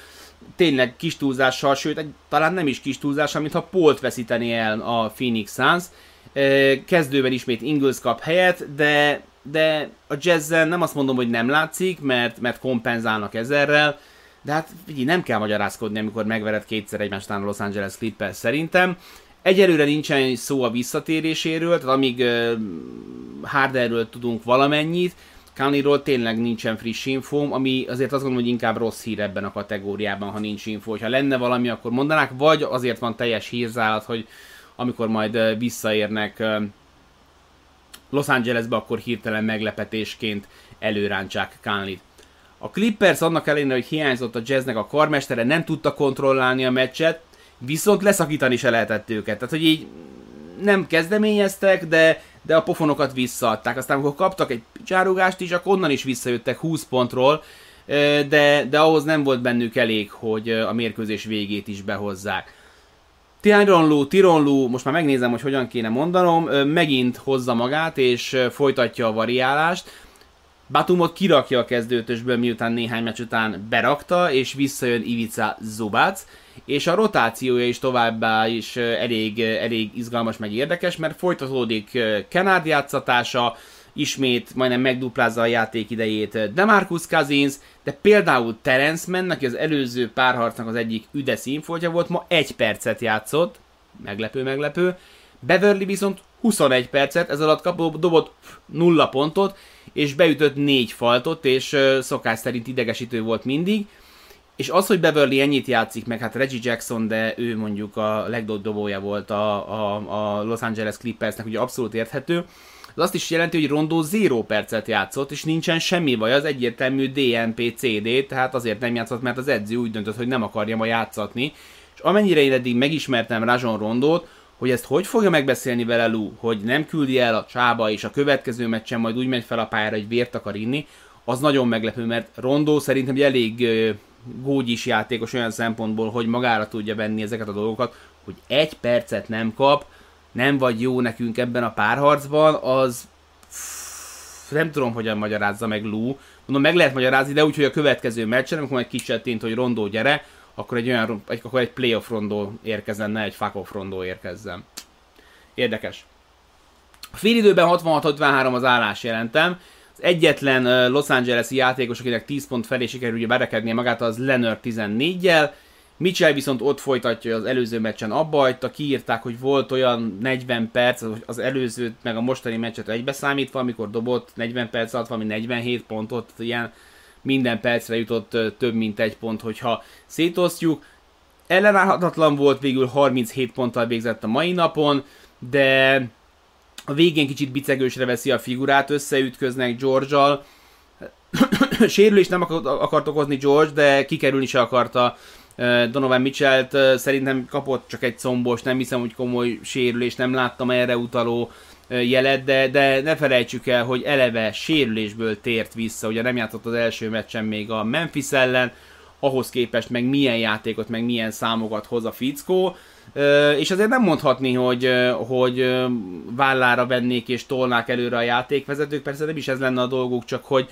tényleg kis túlzással, sőt, egy, talán nem is kis túlzással, mintha Polt veszíteni el a Phoenix Suns. Kezdőben ismét Ingles kap helyet, de, de a jazzen nem azt mondom, hogy nem látszik, mert, mert kompenzálnak ezerrel, de hát figyelj, nem kell magyarázkodni, amikor megvered kétszer egymást a Los Angeles Clippers szerintem. Egyelőre nincsen szó a visszatéréséről, tehát amíg uh, Harderről tudunk valamennyit, Kaniról tényleg nincsen friss infóm, ami azért azt gondolom, hogy inkább rossz hír ebben a kategóriában, ha nincs info. Ha lenne valami, akkor mondanák, vagy azért van teljes hírzálat, hogy amikor majd visszaérnek Los Angelesbe, akkor hirtelen meglepetésként előrántsák Kánlit. A Clippers annak ellenére, hogy hiányzott a jazznek a karmestere, nem tudta kontrollálni a meccset, viszont leszakítani se lehetett őket. Tehát, hogy így nem kezdeményeztek, de, de a pofonokat visszaadták. Aztán, amikor kaptak egy csárugást is, akkor onnan is visszajöttek 20 pontról, de, de ahhoz nem volt bennük elég, hogy a mérkőzés végét is behozzák. Tironlu, Tironlu, most már megnézem, hogy hogyan kéne mondanom, megint hozza magát és folytatja a variálást. Batumot kirakja a kezdőtösből, miután néhány meccs után berakta, és visszajön Ivica Zubac, és a rotációja is továbbá is elég, elég izgalmas, meg érdekes, mert folytatódik Kenard játszatása, ismét majdnem megduplázza a játék idejét Demarcus Cousins, de például Terence Mann, aki az előző párharcnak az egyik üde színfoltja volt, ma egy percet játszott, meglepő, meglepő, Beverly viszont 21 percet, ez alatt kapott, dobott nulla pontot, és beütött négy faltot, és szokás szerint idegesítő volt mindig. És az, hogy Beverly ennyit játszik, meg hát Reggie Jackson, de ő mondjuk a legdobb dobója volt a, a, a Los Angeles Clippersnek, ugye abszolút érthető, az azt is jelenti, hogy Rondó 0 percet játszott, és nincsen semmi baj, az egyértelmű DNP CD, tehát azért nem játszott, mert az edző úgy döntött, hogy nem akarja ma játszatni. És amennyire én eddig megismertem Rajon Rondót, hogy ezt hogy fogja megbeszélni vele Lou, hogy nem küldi el a csába, és a következő meccsen majd úgy megy fel a pályára, hogy vért akar inni, az nagyon meglepő, mert Rondó szerintem egy elég gógyis játékos olyan szempontból, hogy magára tudja venni ezeket a dolgokat, hogy egy percet nem kap, nem vagy jó nekünk ebben a párharcban, az nem tudom, hogyan magyarázza meg Lou. Mondom, meg lehet magyarázni, de úgy, hogy a következő meccsen, amikor majd kicsettint, hogy Rondó gyere, akkor egy olyan, egy, akkor egy playoff rondó érkezzen, ne egy fuck rondó érkezzen. Érdekes. A fél időben 66-53 az állás jelentem. Az egyetlen Los Angeles-i játékos, akinek 10 pont felé sikerül ugye berekednie magát, az Leonard 14-jel. Mitchell viszont ott folytatja, az előző meccsen abba hagyta, kiírták, hogy volt olyan 40 perc, az előzőt meg a mostani meccset egybe számítva, amikor dobott 40 perc alatt valami 47 pontot, ilyen minden percre jutott több mint egy pont, hogyha szétosztjuk. Ellenállhatatlan volt, végül 37 ponttal végzett a mai napon, de a végén kicsit bicegősre veszi a figurát, összeütköznek George-al. [coughs] Sérülést nem akart okozni George, de kikerülni se akarta Donovan Mitchell-t. Szerintem kapott csak egy combos, nem hiszem, hogy komoly sérülés, nem láttam erre utaló jelet, de, de ne felejtsük el, hogy eleve sérülésből tért vissza, ugye nem játszott az első meccsen még a Memphis ellen, ahhoz képest meg milyen játékot, meg milyen számokat hoz a fickó, és azért nem mondhatni, hogy, hogy vállára vennék és tolnák előre a játékvezetők, persze nem is ez lenne a dolguk, csak hogy,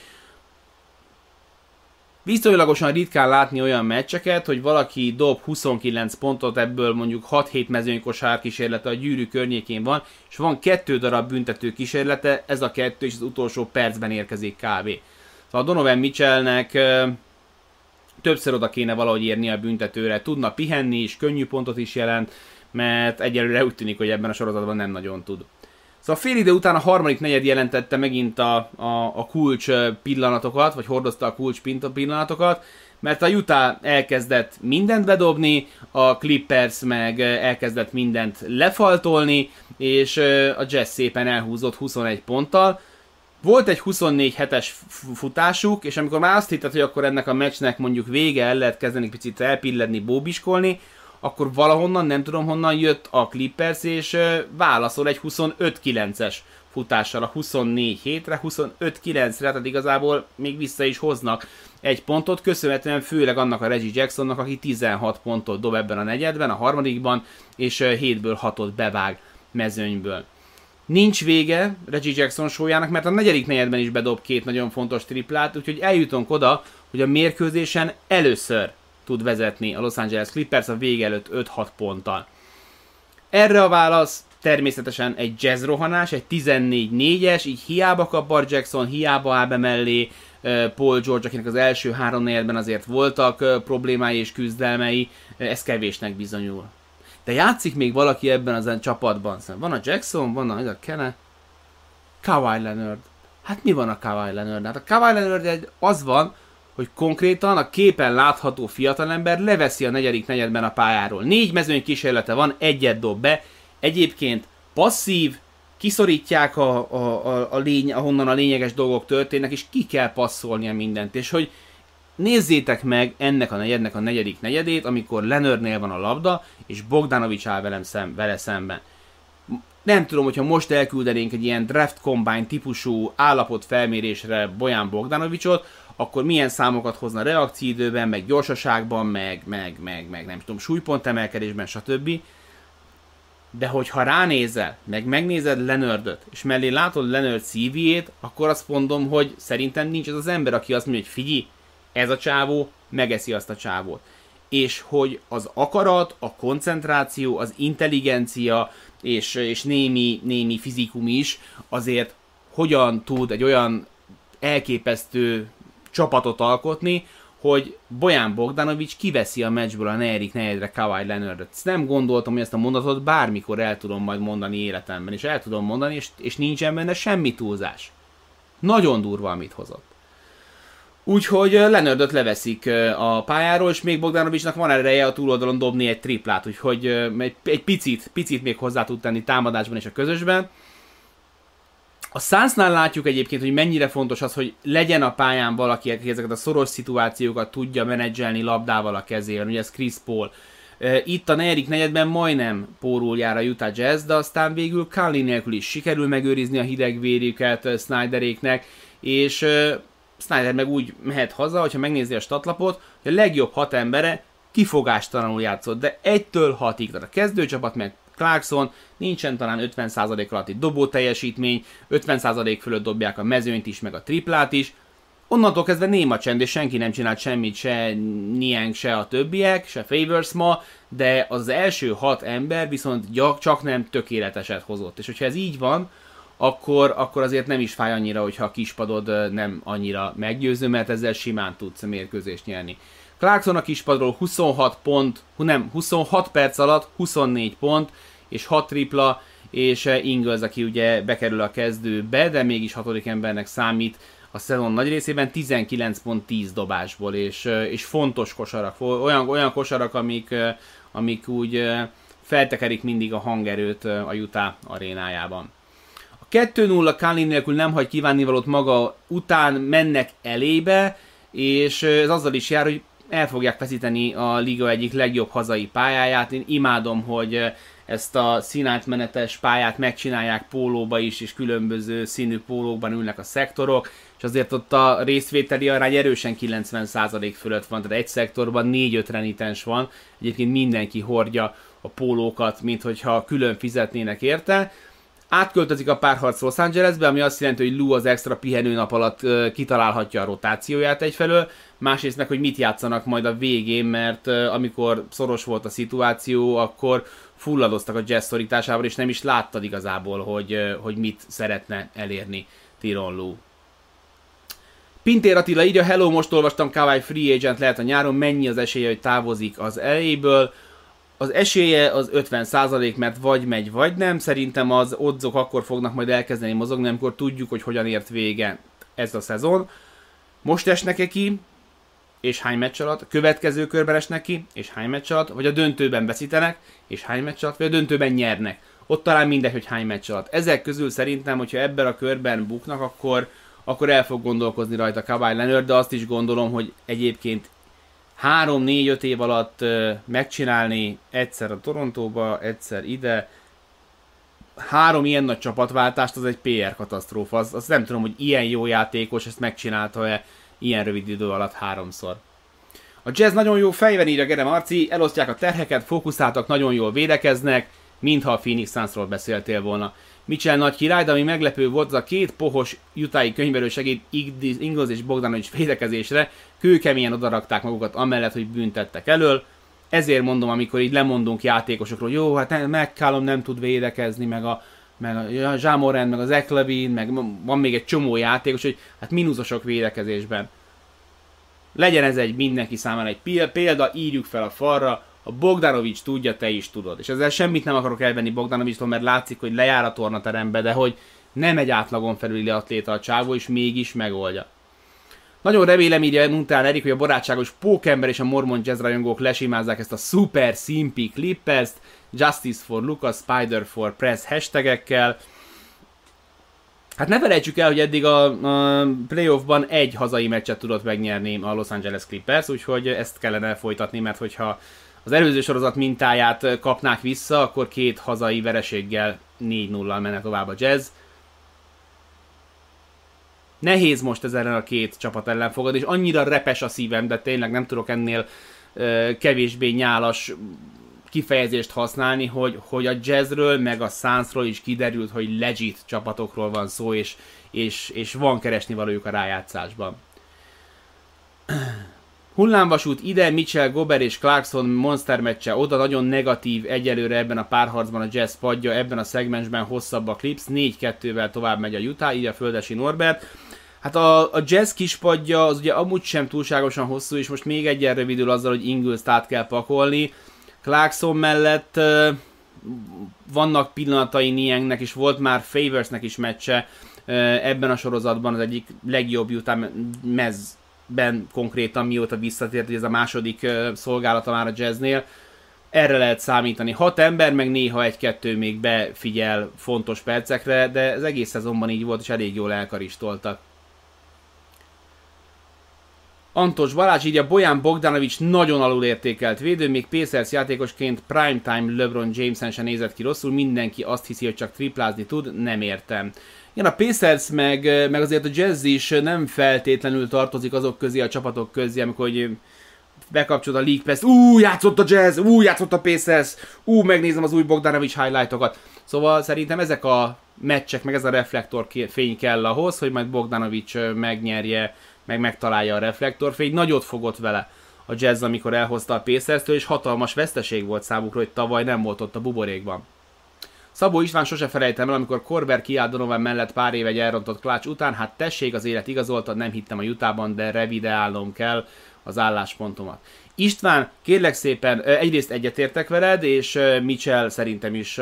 Viszonylagosan ritkán látni olyan meccseket, hogy valaki dob 29 pontot, ebből mondjuk 6-7 mezőnykosár kísérlete a gyűrű környékén van, és van kettő darab büntető kísérlete, ez a kettő és az utolsó percben érkezik kb. Szóval Donovan Mitchellnek többször oda kéne valahogy érni a büntetőre, tudna pihenni is, könnyű pontot is jelent, mert egyelőre úgy tűnik, hogy ebben a sorozatban nem nagyon tud. Szóval fél idő után a harmadik negyed jelentette megint a, a, a kulcs pillanatokat, vagy hordozta a kulcs pillanatokat, mert a Utah elkezdett mindent bedobni, a Clippers meg elkezdett mindent lefaltolni, és a Jazz szépen elhúzott 21 ponttal. Volt egy 24 hetes futásuk, és amikor már azt hitted, hogy akkor ennek a meccsnek mondjuk vége, el lehet kezdeni picit elpilledni, bóbiskolni, akkor valahonnan, nem tudom honnan jött a Clippers, és válaszol egy 25-9-es futással a 24 hétre, 25-9-re, tehát igazából még vissza is hoznak egy pontot, köszönhetően főleg annak a Reggie Jacksonnak, aki 16 pontot dob ebben a negyedben, a harmadikban, és 7-ből 6-ot bevág mezőnyből. Nincs vége Reggie Jackson sójának, mert a negyedik negyedben is bedob két nagyon fontos triplát, úgyhogy eljutunk oda, hogy a mérkőzésen először tud vezetni a Los Angeles Clippers a vége előtt 5-6 ponttal. Erre a válasz természetesen egy jazz rohanás, egy 14-4-es, így hiába kap Bar Jackson, hiába áll be mellé Paul George, akinek az első három negyedben azért voltak problémái és küzdelmei, ez kevésnek bizonyul. De játszik még valaki ebben az csapatban. Van a Jackson, van a, a Kene, Kawhi Leonard. Hát mi van a Kawhi Leonard? Hát a Kawhi Leonard az van, hogy konkrétan a képen látható fiatalember leveszi a negyedik negyedben a pályáról. Négy mezőny kísérlete van, egyet dob be. Egyébként passzív, kiszorítják a, a, a, a lény, ahonnan a lényeges dolgok történnek, és ki kell passzolnia mindent. És hogy nézzétek meg ennek a negyednek a negyedik negyedét, amikor Lenörnél van a labda, és Bogdanovics áll velem szem, vele szemben. Nem tudom, hogyha most elküldenénk egy ilyen draft combine típusú állapot felmérésre Bojan Bogdanovicsot, akkor milyen számokat hozna reakcióidőben, meg gyorsaságban, meg, meg, meg, meg nem tudom, súlypont emelkedésben, stb. De hogyha ránézel, meg megnézed Lenördöt, és mellé látod Lenörd CV-ét, akkor azt mondom, hogy szerintem nincs az az ember, aki azt mondja, hogy figyelj, ez a csávó megeszi azt a csávót. És hogy az akarat, a koncentráció, az intelligencia és, és némi, némi fizikum is azért hogyan tud egy olyan elképesztő csapatot alkotni, hogy Bojan Bogdanovics kiveszi a meccsből a negyedik negyedre Kawhi Leonardot. Nem gondoltam, hogy ezt a mondatot bármikor el tudom majd mondani életemben, és el tudom mondani, és, és nincsen benne semmi túlzás. Nagyon durva, amit hozott. Úgyhogy Leonardot leveszik a pályáról, és még Bogdanovicsnak van ereje a túloldalon dobni egy triplát, úgyhogy egy, egy picit, picit még hozzá tud tenni támadásban és a közösben. A Sunsnál látjuk egyébként, hogy mennyire fontos az, hogy legyen a pályán valaki, aki ezeket a szoros szituációkat tudja menedzselni labdával a kezében, ugye ez Chris Paul. Itt a negyedik negyedben majdnem pórul jár a Jazz, de aztán végül Kali nélkül is sikerül megőrizni a hidegvérjüket Snyderéknek, és Snyder meg úgy mehet haza, hogyha megnézi a statlapot, hogy a legjobb hat embere kifogástalanul játszott, de 1-től 6-ig, tehát a kezdőcsapat meg Clarkson, nincsen talán 50% alatti dobó teljesítmény, 50% fölött dobják a mezőnyt is, meg a triplát is, Onnantól kezdve néma csend, és senki nem csinált semmit, se Niang, se a többiek, se Favors ma, de az első hat ember viszont csak nem tökéleteset hozott. És hogyha ez így van, akkor, akkor azért nem is fáj annyira, hogyha a kispadod nem annyira meggyőző, mert ezzel simán tudsz mérkőzést nyerni. Clarkson a kispadról 26 pont, nem, 26 perc alatt 24 pont, és 6 tripla, és Ingles, aki ugye bekerül a kezdőbe, de mégis hatodik embernek számít a szezon nagy részében 19 pont 10 dobásból, és, és fontos kosarak, olyan, olyan kosarak, amik, amik úgy feltekerik mindig a hangerőt a Utah arénájában. 2-0 Kalin nélkül nem hagy kívánnivalót maga után, mennek elébe, és ez azzal is jár, hogy el fogják feszíteni a liga egyik legjobb hazai pályáját. Én imádom, hogy ezt a színátmenetes pályát megcsinálják pólóba is, és különböző színű pólókban ülnek a szektorok, és azért ott a részvételi arány erősen 90% fölött van, tehát egy szektorban 4-5 renitens van, egyébként mindenki hordja a pólókat, mint hogyha külön fizetnének érte, Átköltözik a párharc Los Angelesbe, ami azt jelenti, hogy Lou az extra pihenőnap alatt uh, kitalálhatja a rotációját egyfelől, másrészt meg, hogy mit játszanak majd a végén, mert uh, amikor szoros volt a szituáció, akkor fulladoztak a jazz szorításával, és nem is láttad igazából, hogy, uh, hogy mit szeretne elérni Tyron Lou. Pintér Attila így a Hello, most olvastam Kawai Free Agent lehet a nyáron, mennyi az esélye, hogy távozik az eléből az esélye az 50% mert vagy megy, vagy nem. Szerintem az odzok akkor fognak majd elkezdeni mozogni, amikor tudjuk, hogy hogyan ért vége ez a szezon. Most esnek-e ki, és hány meccs alatt, következő körben esnek ki, és hány meccs alatt, vagy a döntőben veszítenek, és hány meccs alatt, vagy a döntőben nyernek. ott talán mindegy, hogy hány meccs alatt. Ezek közül szerintem, hogyha ebben a körben buknak, akkor, akkor el fog gondolkozni rajta Kawhi Leonard, de azt is gondolom, hogy egyébként 3-4-5 év alatt megcsinálni egyszer a Torontóba, egyszer ide, három ilyen nagy csapatváltást, az egy PR katasztrófa. Az, azt nem tudom, hogy ilyen jó játékos ezt megcsinálta-e ilyen rövid idő alatt háromszor. A jazz nagyon jó fejben írja Gere Marci, elosztják a terheket, fókuszáltak, nagyon jól védekeznek, mintha a Phoenix Sunsról beszéltél volna. Mitchell nagy király, de ami meglepő volt, az a két pohos jutai könyvelő segít Ingles és Bogdanovics védekezésre, kőkeményen odarakták magukat amellett, hogy büntettek elől. Ezért mondom, amikor így lemondunk játékosokról, jó, hát McCallum nem tud védekezni, meg a, meg a Jamoran, meg az Eklebin, meg van még egy csomó játékos, hogy hát mínuszosok védekezésben. Legyen ez egy mindenki számára egy példa, írjuk fel a falra, a Bogdanovics tudja, te is tudod. És ezzel semmit nem akarok elvenni Bogdanovicstól, mert látszik, hogy lejár a tornaterembe, de hogy nem egy átlagon felüli atléta a csávó, és mégis megoldja. Nagyon remélem, írja Nuntán Erik, hogy a barátságos Pókember és a Mormon Jazz rajongók lesimázzák ezt a super szimpi clippest, Justice for Lucas, Spider for Press hashtagekkel. Hát ne felejtsük el, hogy eddig a, a playoffban egy hazai meccset tudott megnyerni a Los Angeles Clippers, úgyhogy ezt kellene folytatni, mert hogyha az előző sorozat mintáját kapnák vissza, akkor két hazai vereséggel 4-0-al menne tovább a Jazz. Nehéz most ez ellen a két csapat ellen fogad, és annyira repes a szívem, de tényleg nem tudok ennél ö, kevésbé nyálas kifejezést használni, hogy, hogy a jazzről, meg a Sunsról is kiderült, hogy legit csapatokról van szó, és, és, és van keresni valójuk a rájátszásban. Hullámvasút ide, Mitchell, Gober és Clarkson monster meccse oda, nagyon negatív egyelőre ebben a párharcban a Jazz padja, ebben a szegmensben hosszabb a Clips, 4-2-vel tovább megy a Utah, így a Földesi Norbert. Hát a, a Jazz kispadja az ugye amúgy sem túlságosan hosszú, és most még egyen rövidül azzal, hogy ingles át kell pakolni. Clarkson mellett vannak pillanatai Niangnek, és volt már Favorsnek is meccse ebben a sorozatban az egyik legjobb Utah mez ben konkrétan mióta visszatért, hogy ez a második uh, szolgálata már a jazznél, erre lehet számítani. Hat ember, meg néha egy-kettő még befigyel fontos percekre, de ez egész szezonban így volt, és elég jól elkaristoltak. Antos Balázs írja, Bojan Bogdanovics nagyon alulértékelt védő, még Pacers játékosként primetime LeBron Jameson sem nézett ki rosszul, mindenki azt hiszi, hogy csak triplázni tud, nem értem. Igen, a Pacers meg, meg azért a Jazz is nem feltétlenül tartozik azok közé, a csapatok közé, amikor hogy bekapcsolod a League Pass, ú, játszott a Jazz, ú, játszott a Pacers, ú, megnézem az új Bogdanovics highlightokat. Szóval szerintem ezek a meccsek, meg ez a reflektor fény kell ahhoz, hogy majd Bogdanovics megnyerje, meg megtalálja a reflektorfény. Nagyot fogott vele a Jazz, amikor elhozta a pacers és hatalmas veszteség volt számukra, hogy tavaly nem volt ott a buborékban. Szabó István sose felejtem el, amikor Korver kiállt Donovan mellett pár éve egy elrontott klács után, hát tessék, az élet igazolta, nem hittem a jutában, de revideálnom kell az álláspontomat. István, kérlek szépen, egyrészt egyetértek veled, és Mitchell szerintem is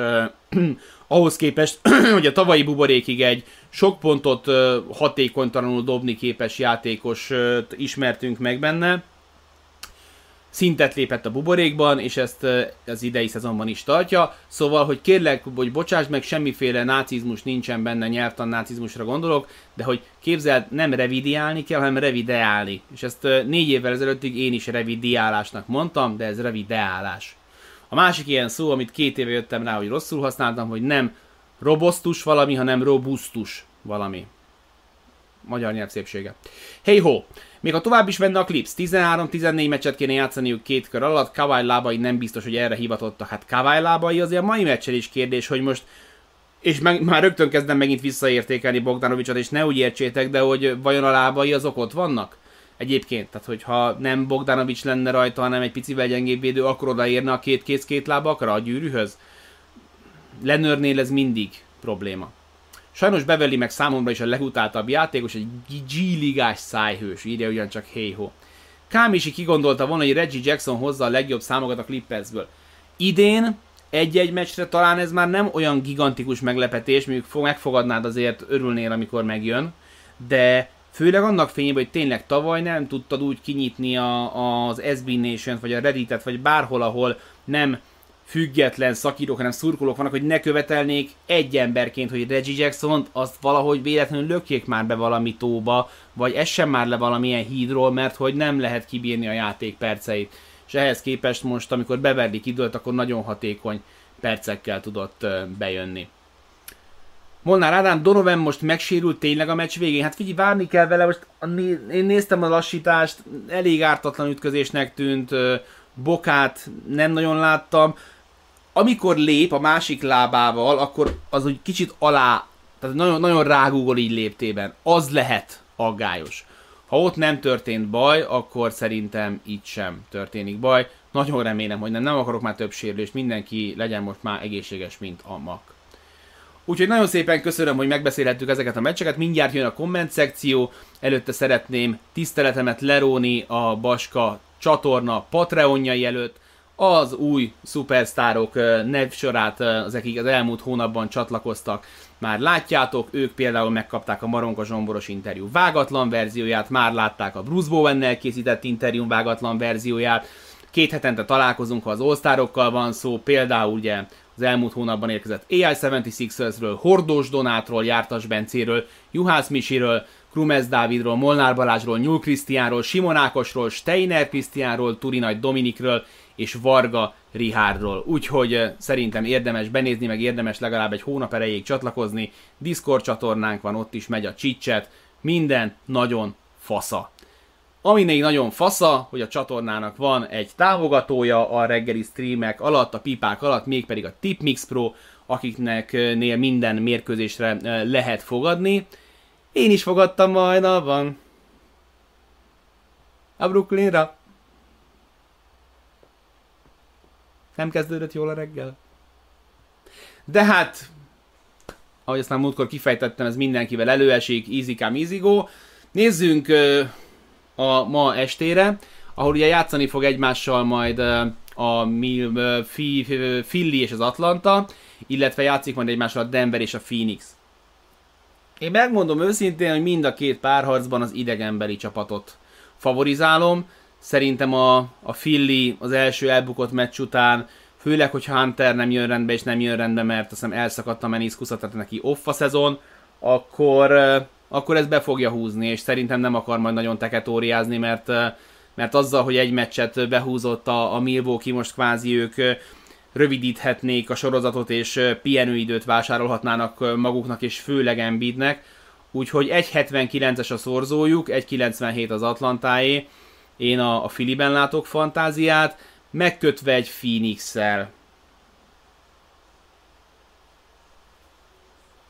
[clears throat] ahhoz képest, [clears throat] hogy a tavalyi buborékig egy sok pontot hatékonytalanul dobni képes játékos ismertünk meg benne, szintet lépett a buborékban, és ezt az idei szezonban is tartja. Szóval, hogy kérlek, hogy bocsáss meg, semmiféle nácizmus nincsen benne, nyelvtan nácizmusra gondolok, de hogy képzeld, nem revidiálni kell, hanem revideálni. És ezt négy évvel ezelőttig én is revidiálásnak mondtam, de ez revideálás. A másik ilyen szó, amit két éve jöttem rá, hogy rosszul használtam, hogy nem robosztus valami, hanem robusztus valami. Magyar nyelv szépsége. Hey ho! Még ha tovább is venne a Clips, 13-14 meccset kéne játszaniuk két kör alatt, Kawai lábai nem biztos, hogy erre hivatottak. Hát Kawai lábai azért a mai meccsen is kérdés, hogy most és meg, már rögtön kezdem megint visszaértékelni Bogdanovicsot, és ne úgy értsétek, de hogy vajon a lábai azok ott vannak? Egyébként, tehát hogyha nem Bogdanovics lenne rajta, hanem egy picivel gyengébb védő, akkor odaérne a két kéz két lábakra a gyűrűhöz? Lenörnél ez mindig probléma. Sajnos Beverly meg számomra is a legutáltabb játékos, egy G-ligás szájhős, írja ugyancsak Heiho. Kámisi kigondolta volna, hogy Reggie Jackson hozza a legjobb számokat a Clippersből. Idén egy-egy meccsre talán ez már nem olyan gigantikus meglepetés, mondjuk megfogadnád azért örülnél, amikor megjön, de főleg annak fényében, hogy tényleg tavaly nem tudtad úgy kinyitni a, az SB Nation-t, vagy a Reddit-et, vagy bárhol, ahol nem független szakírók, hanem szurkolók vannak, hogy ne követelnék egy emberként, hogy Reggie jackson azt valahogy véletlenül lökjék már be valami tóba, vagy essen már le valamilyen hídról, mert hogy nem lehet kibírni a játék perceit. És ehhez képest most, amikor Beverly kidőlt, akkor nagyon hatékony percekkel tudott bejönni. Molnár Ádám, Donovan most megsérült tényleg a meccs végén? Hát figyelj, várni kell vele, most én néztem a lassítást, elég ártatlan ütközésnek tűnt, Bokát nem nagyon láttam. Amikor lép a másik lábával, akkor az úgy kicsit alá, tehát nagyon, nagyon rágúgol így léptében. Az lehet aggályos. Ha ott nem történt baj, akkor szerintem itt sem történik baj. Nagyon remélem, hogy nem, nem akarok már több sérülést, mindenki legyen most már egészséges, mint a mak. Úgyhogy nagyon szépen köszönöm, hogy megbeszélhettük ezeket a meccseket. Mindjárt jön a komment szekció. Előtte szeretném tiszteletemet leróni a Baska csatorna Patreonjai előtt. Az új szupersztárok nevsorát, az akik az elmúlt hónapban csatlakoztak, már látjátok, ők például megkapták a Maronka Zsomboros interjú vágatlan verzióját, már látták a Bruce Bowen-nel készített interjú vágatlan verzióját, két hetente találkozunk, ha az all van szó, például ugye az elmúlt hónapban érkezett AI-76ersről, Hordós Donátról, Jártas Bencéről, Juhász Misiről, Krumez Dávidról, Molnár Balázsról, Nyúl Krisztiánról, Simon Ákosról, Steiner Krisztiánról, Turinaj Dominikről és Varga Rihárdról. Úgyhogy szerintem érdemes benézni, meg érdemes legalább egy hónap erejéig csatlakozni. Discord csatornánk van, ott is megy a csicset. Minden nagyon fasza. Ami még nagyon fasza, hogy a csatornának van egy támogatója a reggeli streamek alatt, a pipák alatt, mégpedig a Tipmix Pro, akiknek nél minden mérkőzésre lehet fogadni. Én is fogadtam majd abban. A Brooklynra. Nem kezdődött jól a reggel. De hát, ahogy aztán múltkor kifejtettem, ez mindenkivel előesik, easy go. Nézzünk a ma estére, ahol ugye játszani fog egymással majd a Philly és az Atlanta, illetve játszik majd egymással a Denver és a Phoenix. Én megmondom őszintén, hogy mind a két párharcban az idegenbeli csapatot favorizálom. Szerintem a, a Philly az első elbukott meccs után, főleg, hogy Hunter nem jön rendbe, és nem jön rendbe, mert azt hiszem elszakadt a meniszkusza, tehát neki off a szezon, akkor, akkor ez be fogja húzni, és szerintem nem akar majd nagyon teketóriázni, mert, mert azzal, hogy egy meccset behúzott a, a Milwaukee, most kvázi ők rövidíthetnék a sorozatot, és pihenőidőt vásárolhatnának maguknak, és főleg Embiidnek. Úgyhogy 1.79-es a szorzójuk, 1.97 az Atlantáé. Én a, a Filiben látok fantáziát, megkötve egy Phoenix-szel.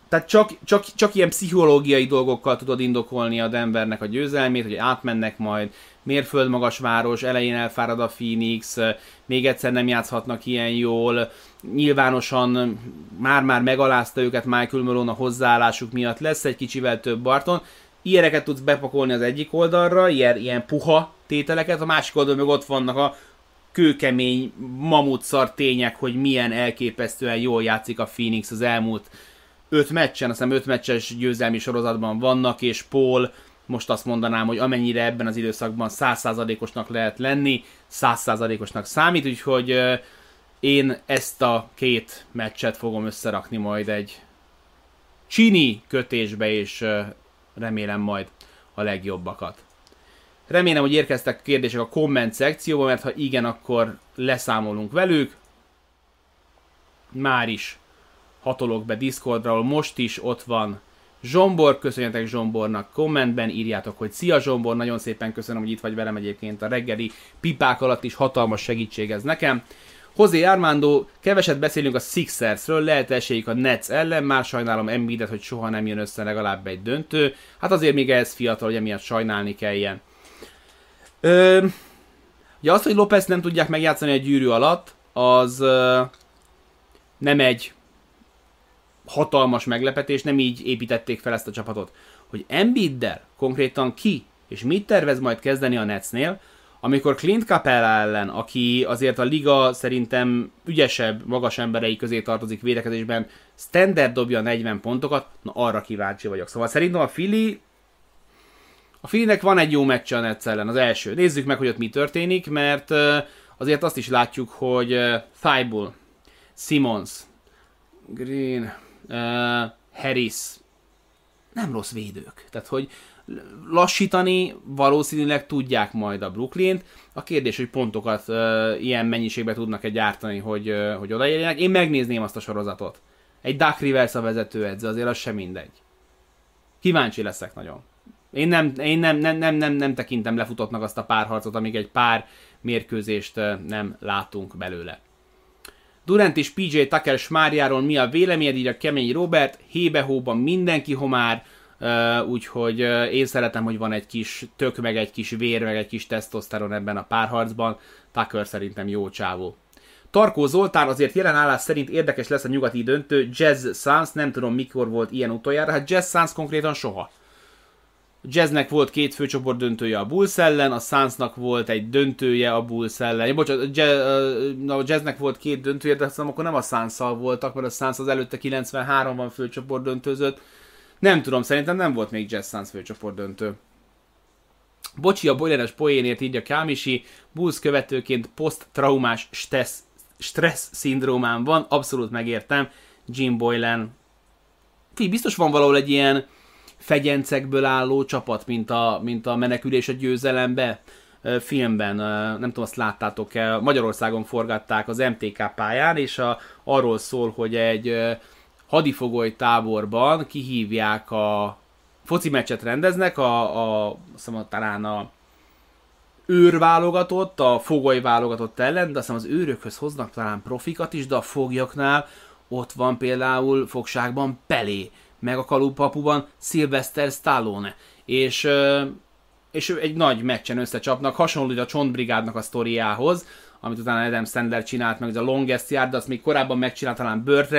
Tehát csak, csak, csak ilyen pszichológiai dolgokkal tudod indokolni a Denvernek a győzelmét, hogy átmennek majd mérföldmagas város, elején elfárad a Phoenix, még egyszer nem játszhatnak ilyen jól, nyilvánosan már-már megalázta őket Michael Malone a hozzáállásuk miatt, lesz egy kicsivel több Barton, ilyeneket tudsz bepakolni az egyik oldalra, ilyen, ilyen puha tételeket, a másik oldalon meg ott vannak a kőkemény mamutszar tények, hogy milyen elképesztően jól játszik a Phoenix az elmúlt öt meccsen, azt hiszem öt meccses győzelmi sorozatban vannak, és Paul most azt mondanám, hogy amennyire ebben az időszakban százszázalékosnak lehet lenni, százszázalékosnak számít, úgyhogy én ezt a két meccset fogom összerakni majd egy csini kötésbe, és remélem majd a legjobbakat. Remélem, hogy érkeztek kérdések a komment szekcióba, mert ha igen, akkor leszámolunk velük. Már is hatolok be Discordra, ahol most is ott van Zsombor, köszönjetek Zsombornak kommentben, írjátok, hogy szia Zsombor, nagyon szépen köszönöm, hogy itt vagy velem egyébként a reggeli pipák alatt is hatalmas segítség ez nekem. José Armando, keveset beszélünk a Sixersről, lehet esélyük a Nets ellen, már sajnálom Embiidet, hogy soha nem jön össze legalább egy döntő. Hát azért még ez fiatal, hogy emiatt sajnálni kelljen. Ö, ugye azt, hogy Lopez nem tudják megjátszani a gyűrű alatt, az ö, nem egy hatalmas meglepetés, nem így építették fel ezt a csapatot. Hogy Embiiddel konkrétan ki és mit tervez majd kezdeni a Netsnél, amikor Clint Capella ellen, aki azért a liga szerintem ügyesebb, magas emberei közé tartozik védekezésben, standard dobja 40 pontokat, na arra kíváncsi vagyok. Szóval szerintem a Fili a Filinek van egy jó meccs a Nets ellen, az első. Nézzük meg, hogy ott mi történik, mert azért azt is látjuk, hogy Thibault Simmons, Green, Harris, nem rossz védők. Tehát, hogy lassítani valószínűleg tudják majd a Brooklyn-t. A kérdés, hogy pontokat uh, ilyen mennyiségben tudnak-e gyártani, hogy, uh, hogy odaérjenek. Én megnézném azt a sorozatot. Egy Duck Rivers a vezetőedző, azért az sem mindegy. Kíváncsi leszek nagyon. Én nem, én nem, nem, nem, nem, nem tekintem lefutottnak azt a párharcot, amíg egy pár mérkőzést nem látunk belőle. Durant és PJ Tucker smárjáról mi a véleményed, így a kemény Robert, hébe mindenki homár, úgyhogy én szeretem, hogy van egy kis tök, meg egy kis vér, meg egy kis tesztoszteron ebben a párharcban. Tucker szerintem jó csávó. Tarkó Zoltán azért jelen állás szerint érdekes lesz a nyugati döntő. Jazz Suns, nem tudom mikor volt ilyen utoljára, hát Jazz Suns konkrétan soha. Jazznek volt két főcsoport döntője a Bulls ellen, a Sunsnak volt egy döntője a Bulls ellen. Ja, bocsánat, a Jazznek volt két döntője, de aztán akkor nem a suns voltak, mert a Suns az előtte 93-ban főcsoport döntőzött. Nem tudom, szerintem nem volt még Jazz Suns főcsoport döntő. Bocsi, a boileres poénért így a Kámisi, Bulls követőként poszttraumás stressz, stressz szindrómám van, abszolút megértem. Jim Boylan. Fí, biztos van valahol egy ilyen fegyencekből álló csapat, mint a, mint a menekülés a győzelembe filmben, nem tudom, azt láttátok-e, Magyarországon forgatták az MTK pályán, és a, arról szól, hogy egy hadifogoly táborban kihívják a foci meccset rendeznek, a, a, azt talán a őr válogatott, a fogoly válogatott ellen, de aztán az őrökhöz hoznak talán profikat is, de a foglyoknál ott van például fogságban Pelé, meg a kalupapuban Sylvester Stallone, és, és egy nagy meccsen összecsapnak, hasonló a Csontbrigádnak a sztoriához, amit utána Adam Sandler csinált, meg az a Longest Yard, de azt még korábban megcsinált talán Burt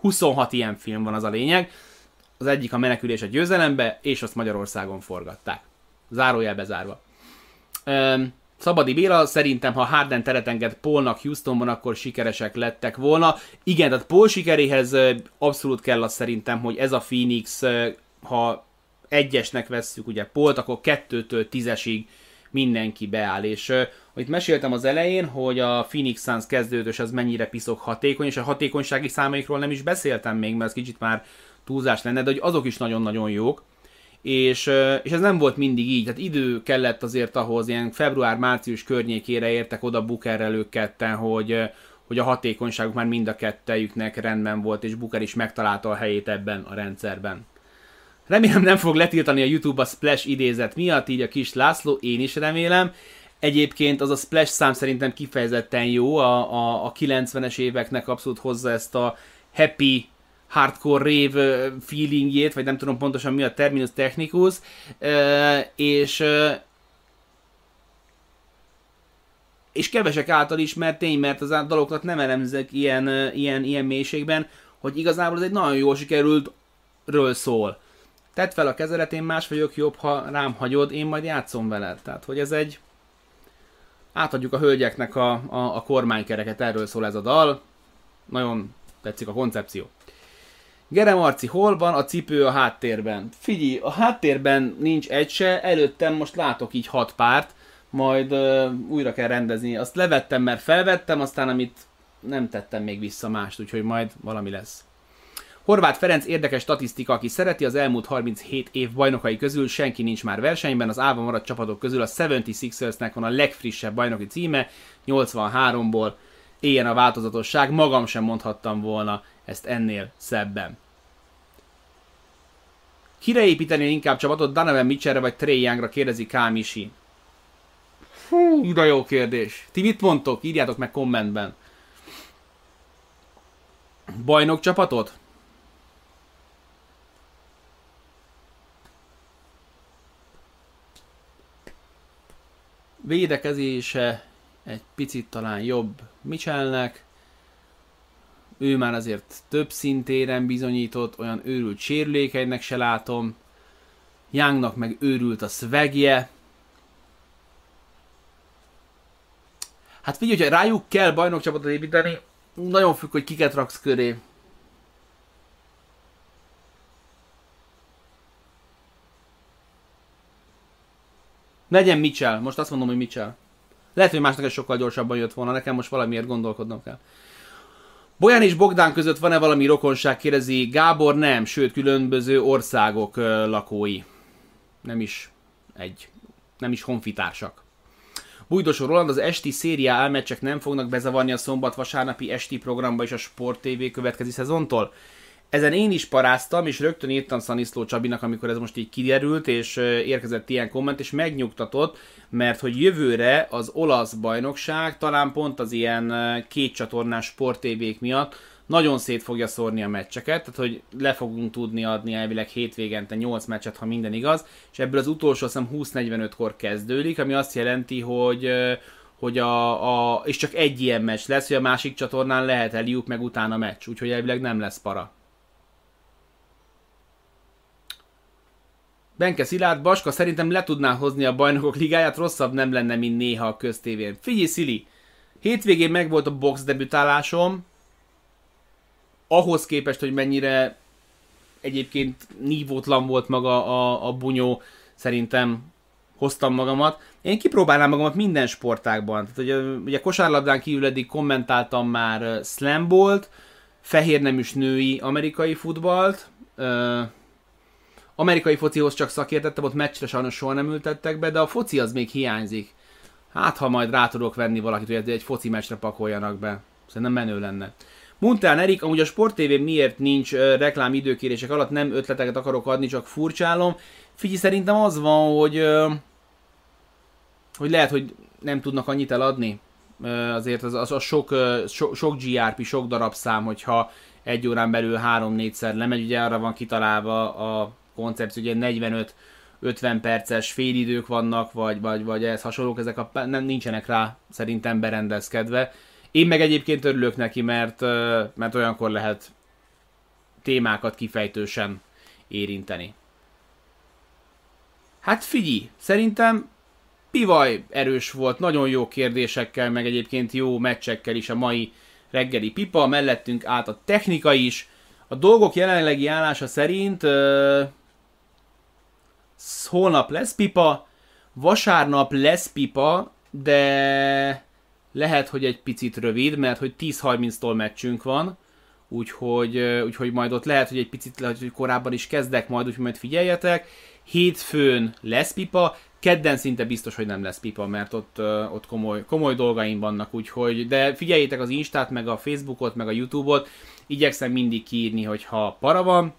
26 ilyen film van az a lényeg. Az egyik a menekülés a győzelembe, és azt Magyarországon forgatták. Zárójel bezárva. Üm, Szabadi Béla, szerintem ha Harden teret enged Paulnak Houstonban, akkor sikeresek lettek volna. Igen, tehát Paul sikeréhez abszolút kell az szerintem, hogy ez a Phoenix, ha egyesnek vesszük ugye Polt, akkor kettőtől tízesig mindenki beáll. És amit meséltem az elején, hogy a Phoenix Suns kezdődős az mennyire piszok hatékony, és a hatékonysági számaikról nem is beszéltem még, mert ez kicsit már túlzás lenne, de hogy azok is nagyon-nagyon jók. És, és ez nem volt mindig így, tehát idő kellett azért ahhoz, ilyen február-március környékére értek oda Bookerrel ők ketten, hogy, hogy a hatékonyságuk már mind a kettejüknek rendben volt, és Booker is megtalálta a helyét ebben a rendszerben. Remélem nem fog letiltani a YouTube a Splash idézet miatt, így a kis László, én is remélem. Egyébként az a Splash szám szerintem kifejezetten jó, a, a, a 90-es éveknek abszolút hozza ezt a happy hardcore rave feelingjét, vagy nem tudom pontosan mi a terminus technicus, és és kevesek által ismert tény, mert az dalokat nem elemzek ilyen, ilyen, ilyen mélységben, hogy igazából ez egy nagyon jól sikerült ről szól tedd fel a kezelet, én más vagyok jobb, ha rám hagyod, én majd játszom veled. Tehát, hogy ez egy... Átadjuk a hölgyeknek a, a, a kormánykereket, erről szól ez a dal. Nagyon tetszik a koncepció. Gere Marci, hol van a cipő a háttérben? Figyelj, a háttérben nincs egy se, előttem most látok így hat párt, majd uh, újra kell rendezni. Azt levettem, mert felvettem, aztán amit nem tettem még vissza mást, úgyhogy majd valami lesz. Horváth Ferenc érdekes statisztika, aki szereti az elmúlt 37 év bajnokai közül, senki nincs már versenyben, az állva maradt csapatok közül a 76ersnek van a legfrissebb bajnoki címe, 83-ból, éljen a változatosság, magam sem mondhattam volna ezt ennél szebben. Kire építeni inkább csapatot, Donovan Mitchellre vagy Trey Youngra, kérdezi Kámisi. Hú, de jó kérdés. Ti mit mondtok? Írjátok meg kommentben. Bajnok csapatot? Védekezése egy picit talán jobb Michelnek, ő már azért több szintéren bizonyított, olyan őrült sérülékeinek se látom, Youngnak meg őrült a szvegje. Hát figyelj, hogy rájuk kell bajnokcsapatot építeni, nagyon függ, hogy kiket raksz köré. Legyen Mitchell, most azt mondom, hogy Mitchell. Lehet, hogy másnak ez sokkal gyorsabban jött volna, nekem most valamiért gondolkodnom kell. Bolyán és Bogdán között van-e valami rokonság, kérdezi Gábor, nem, sőt különböző országok lakói. Nem is egy, nem is honfitársak. Bújdosó Roland, az esti széria álmeccsek nem fognak bezavarni a szombat-vasárnapi esti programba és a Sport TV következő szezontól? Ezen én is paráztam, és rögtön írtam Szaniszló Csabinak, amikor ez most így kiderült, és érkezett ilyen komment, és megnyugtatott, mert hogy jövőre az olasz bajnokság talán pont az ilyen két csatornás sporttévék miatt nagyon szét fogja szórni a meccseket, tehát hogy le fogunk tudni adni elvileg hétvégente 8 meccset, ha minden igaz, és ebből az utolsó azt hiszem 20-45-kor kezdődik, ami azt jelenti, hogy hogy a, a, és csak egy ilyen meccs lesz, hogy a másik csatornán lehet eliuk meg utána meccs, úgyhogy elvileg nem lesz para. Benke Szilárd, Baska szerintem le tudná hozni a bajnokok ligáját, rosszabb nem lenne, mint néha a köztévén. Figyelj, Szili, hétvégén megvolt a box debütálásom, ahhoz képest, hogy mennyire egyébként nívótlan volt maga a, a bunyó, szerintem hoztam magamat. Én kipróbálnám magamat minden sportágban. Tehát, ugye, ugye kosárlabdán kívül eddig kommentáltam már slambolt, fehér neműs női amerikai futballt, amerikai focihoz csak szakértettem, ott meccsre sajnos soha nem ültettek be, de a foci az még hiányzik. Hát, ha majd rá tudok venni valakit, hogy egy foci meccsre pakoljanak be. Szerintem menő lenne. Muntán Erik, amúgy a Sport TV miért nincs reklám időkérések alatt, nem ötleteket akarok adni, csak furcsálom. Figyelj, szerintem az van, hogy hogy lehet, hogy nem tudnak annyit eladni. Azért az, az, az sok, uh, so, sok GRP, sok darabszám, hogyha egy órán belül három-négyszer lemegy, ugye arra van kitalálva a koncepció, ugye 45 50 perces félidők vannak, vagy, vagy, vagy ez hasonlók, ezek a, nem nincsenek rá szerintem berendezkedve. Én meg egyébként örülök neki, mert, mert olyankor lehet témákat kifejtősen érinteni. Hát figyelj, szerintem Pivaj erős volt, nagyon jó kérdésekkel, meg egyébként jó meccsekkel is a mai reggeli pipa, mellettünk át a technika is. A dolgok jelenlegi állása szerint holnap lesz pipa, vasárnap lesz pipa, de lehet, hogy egy picit rövid, mert hogy 10-30-tól meccsünk van, úgyhogy, úgyhogy majd ott lehet, hogy egy picit lehet, hogy korábban is kezdek majd, úgyhogy majd figyeljetek. Hétfőn lesz pipa, kedden szinte biztos, hogy nem lesz pipa, mert ott, ott komoly, komoly dolgaim vannak, úgyhogy, de figyeljétek az Instát, meg a Facebookot, meg a Youtube-ot, igyekszem mindig kiírni, hogyha para van,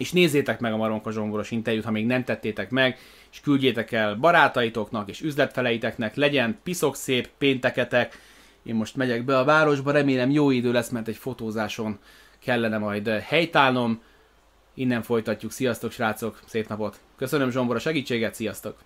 és nézzétek meg a Maronka Zsongoros interjút, ha még nem tettétek meg, és küldjétek el barátaitoknak és üzletfeleiteknek, legyen piszok szép pénteketek. Én most megyek be a városba, remélem jó idő lesz, mert egy fotózáson kellene majd helytállnom. Innen folytatjuk. Sziasztok, srácok! Szép napot! Köszönöm Zsombor a segítséget, sziasztok!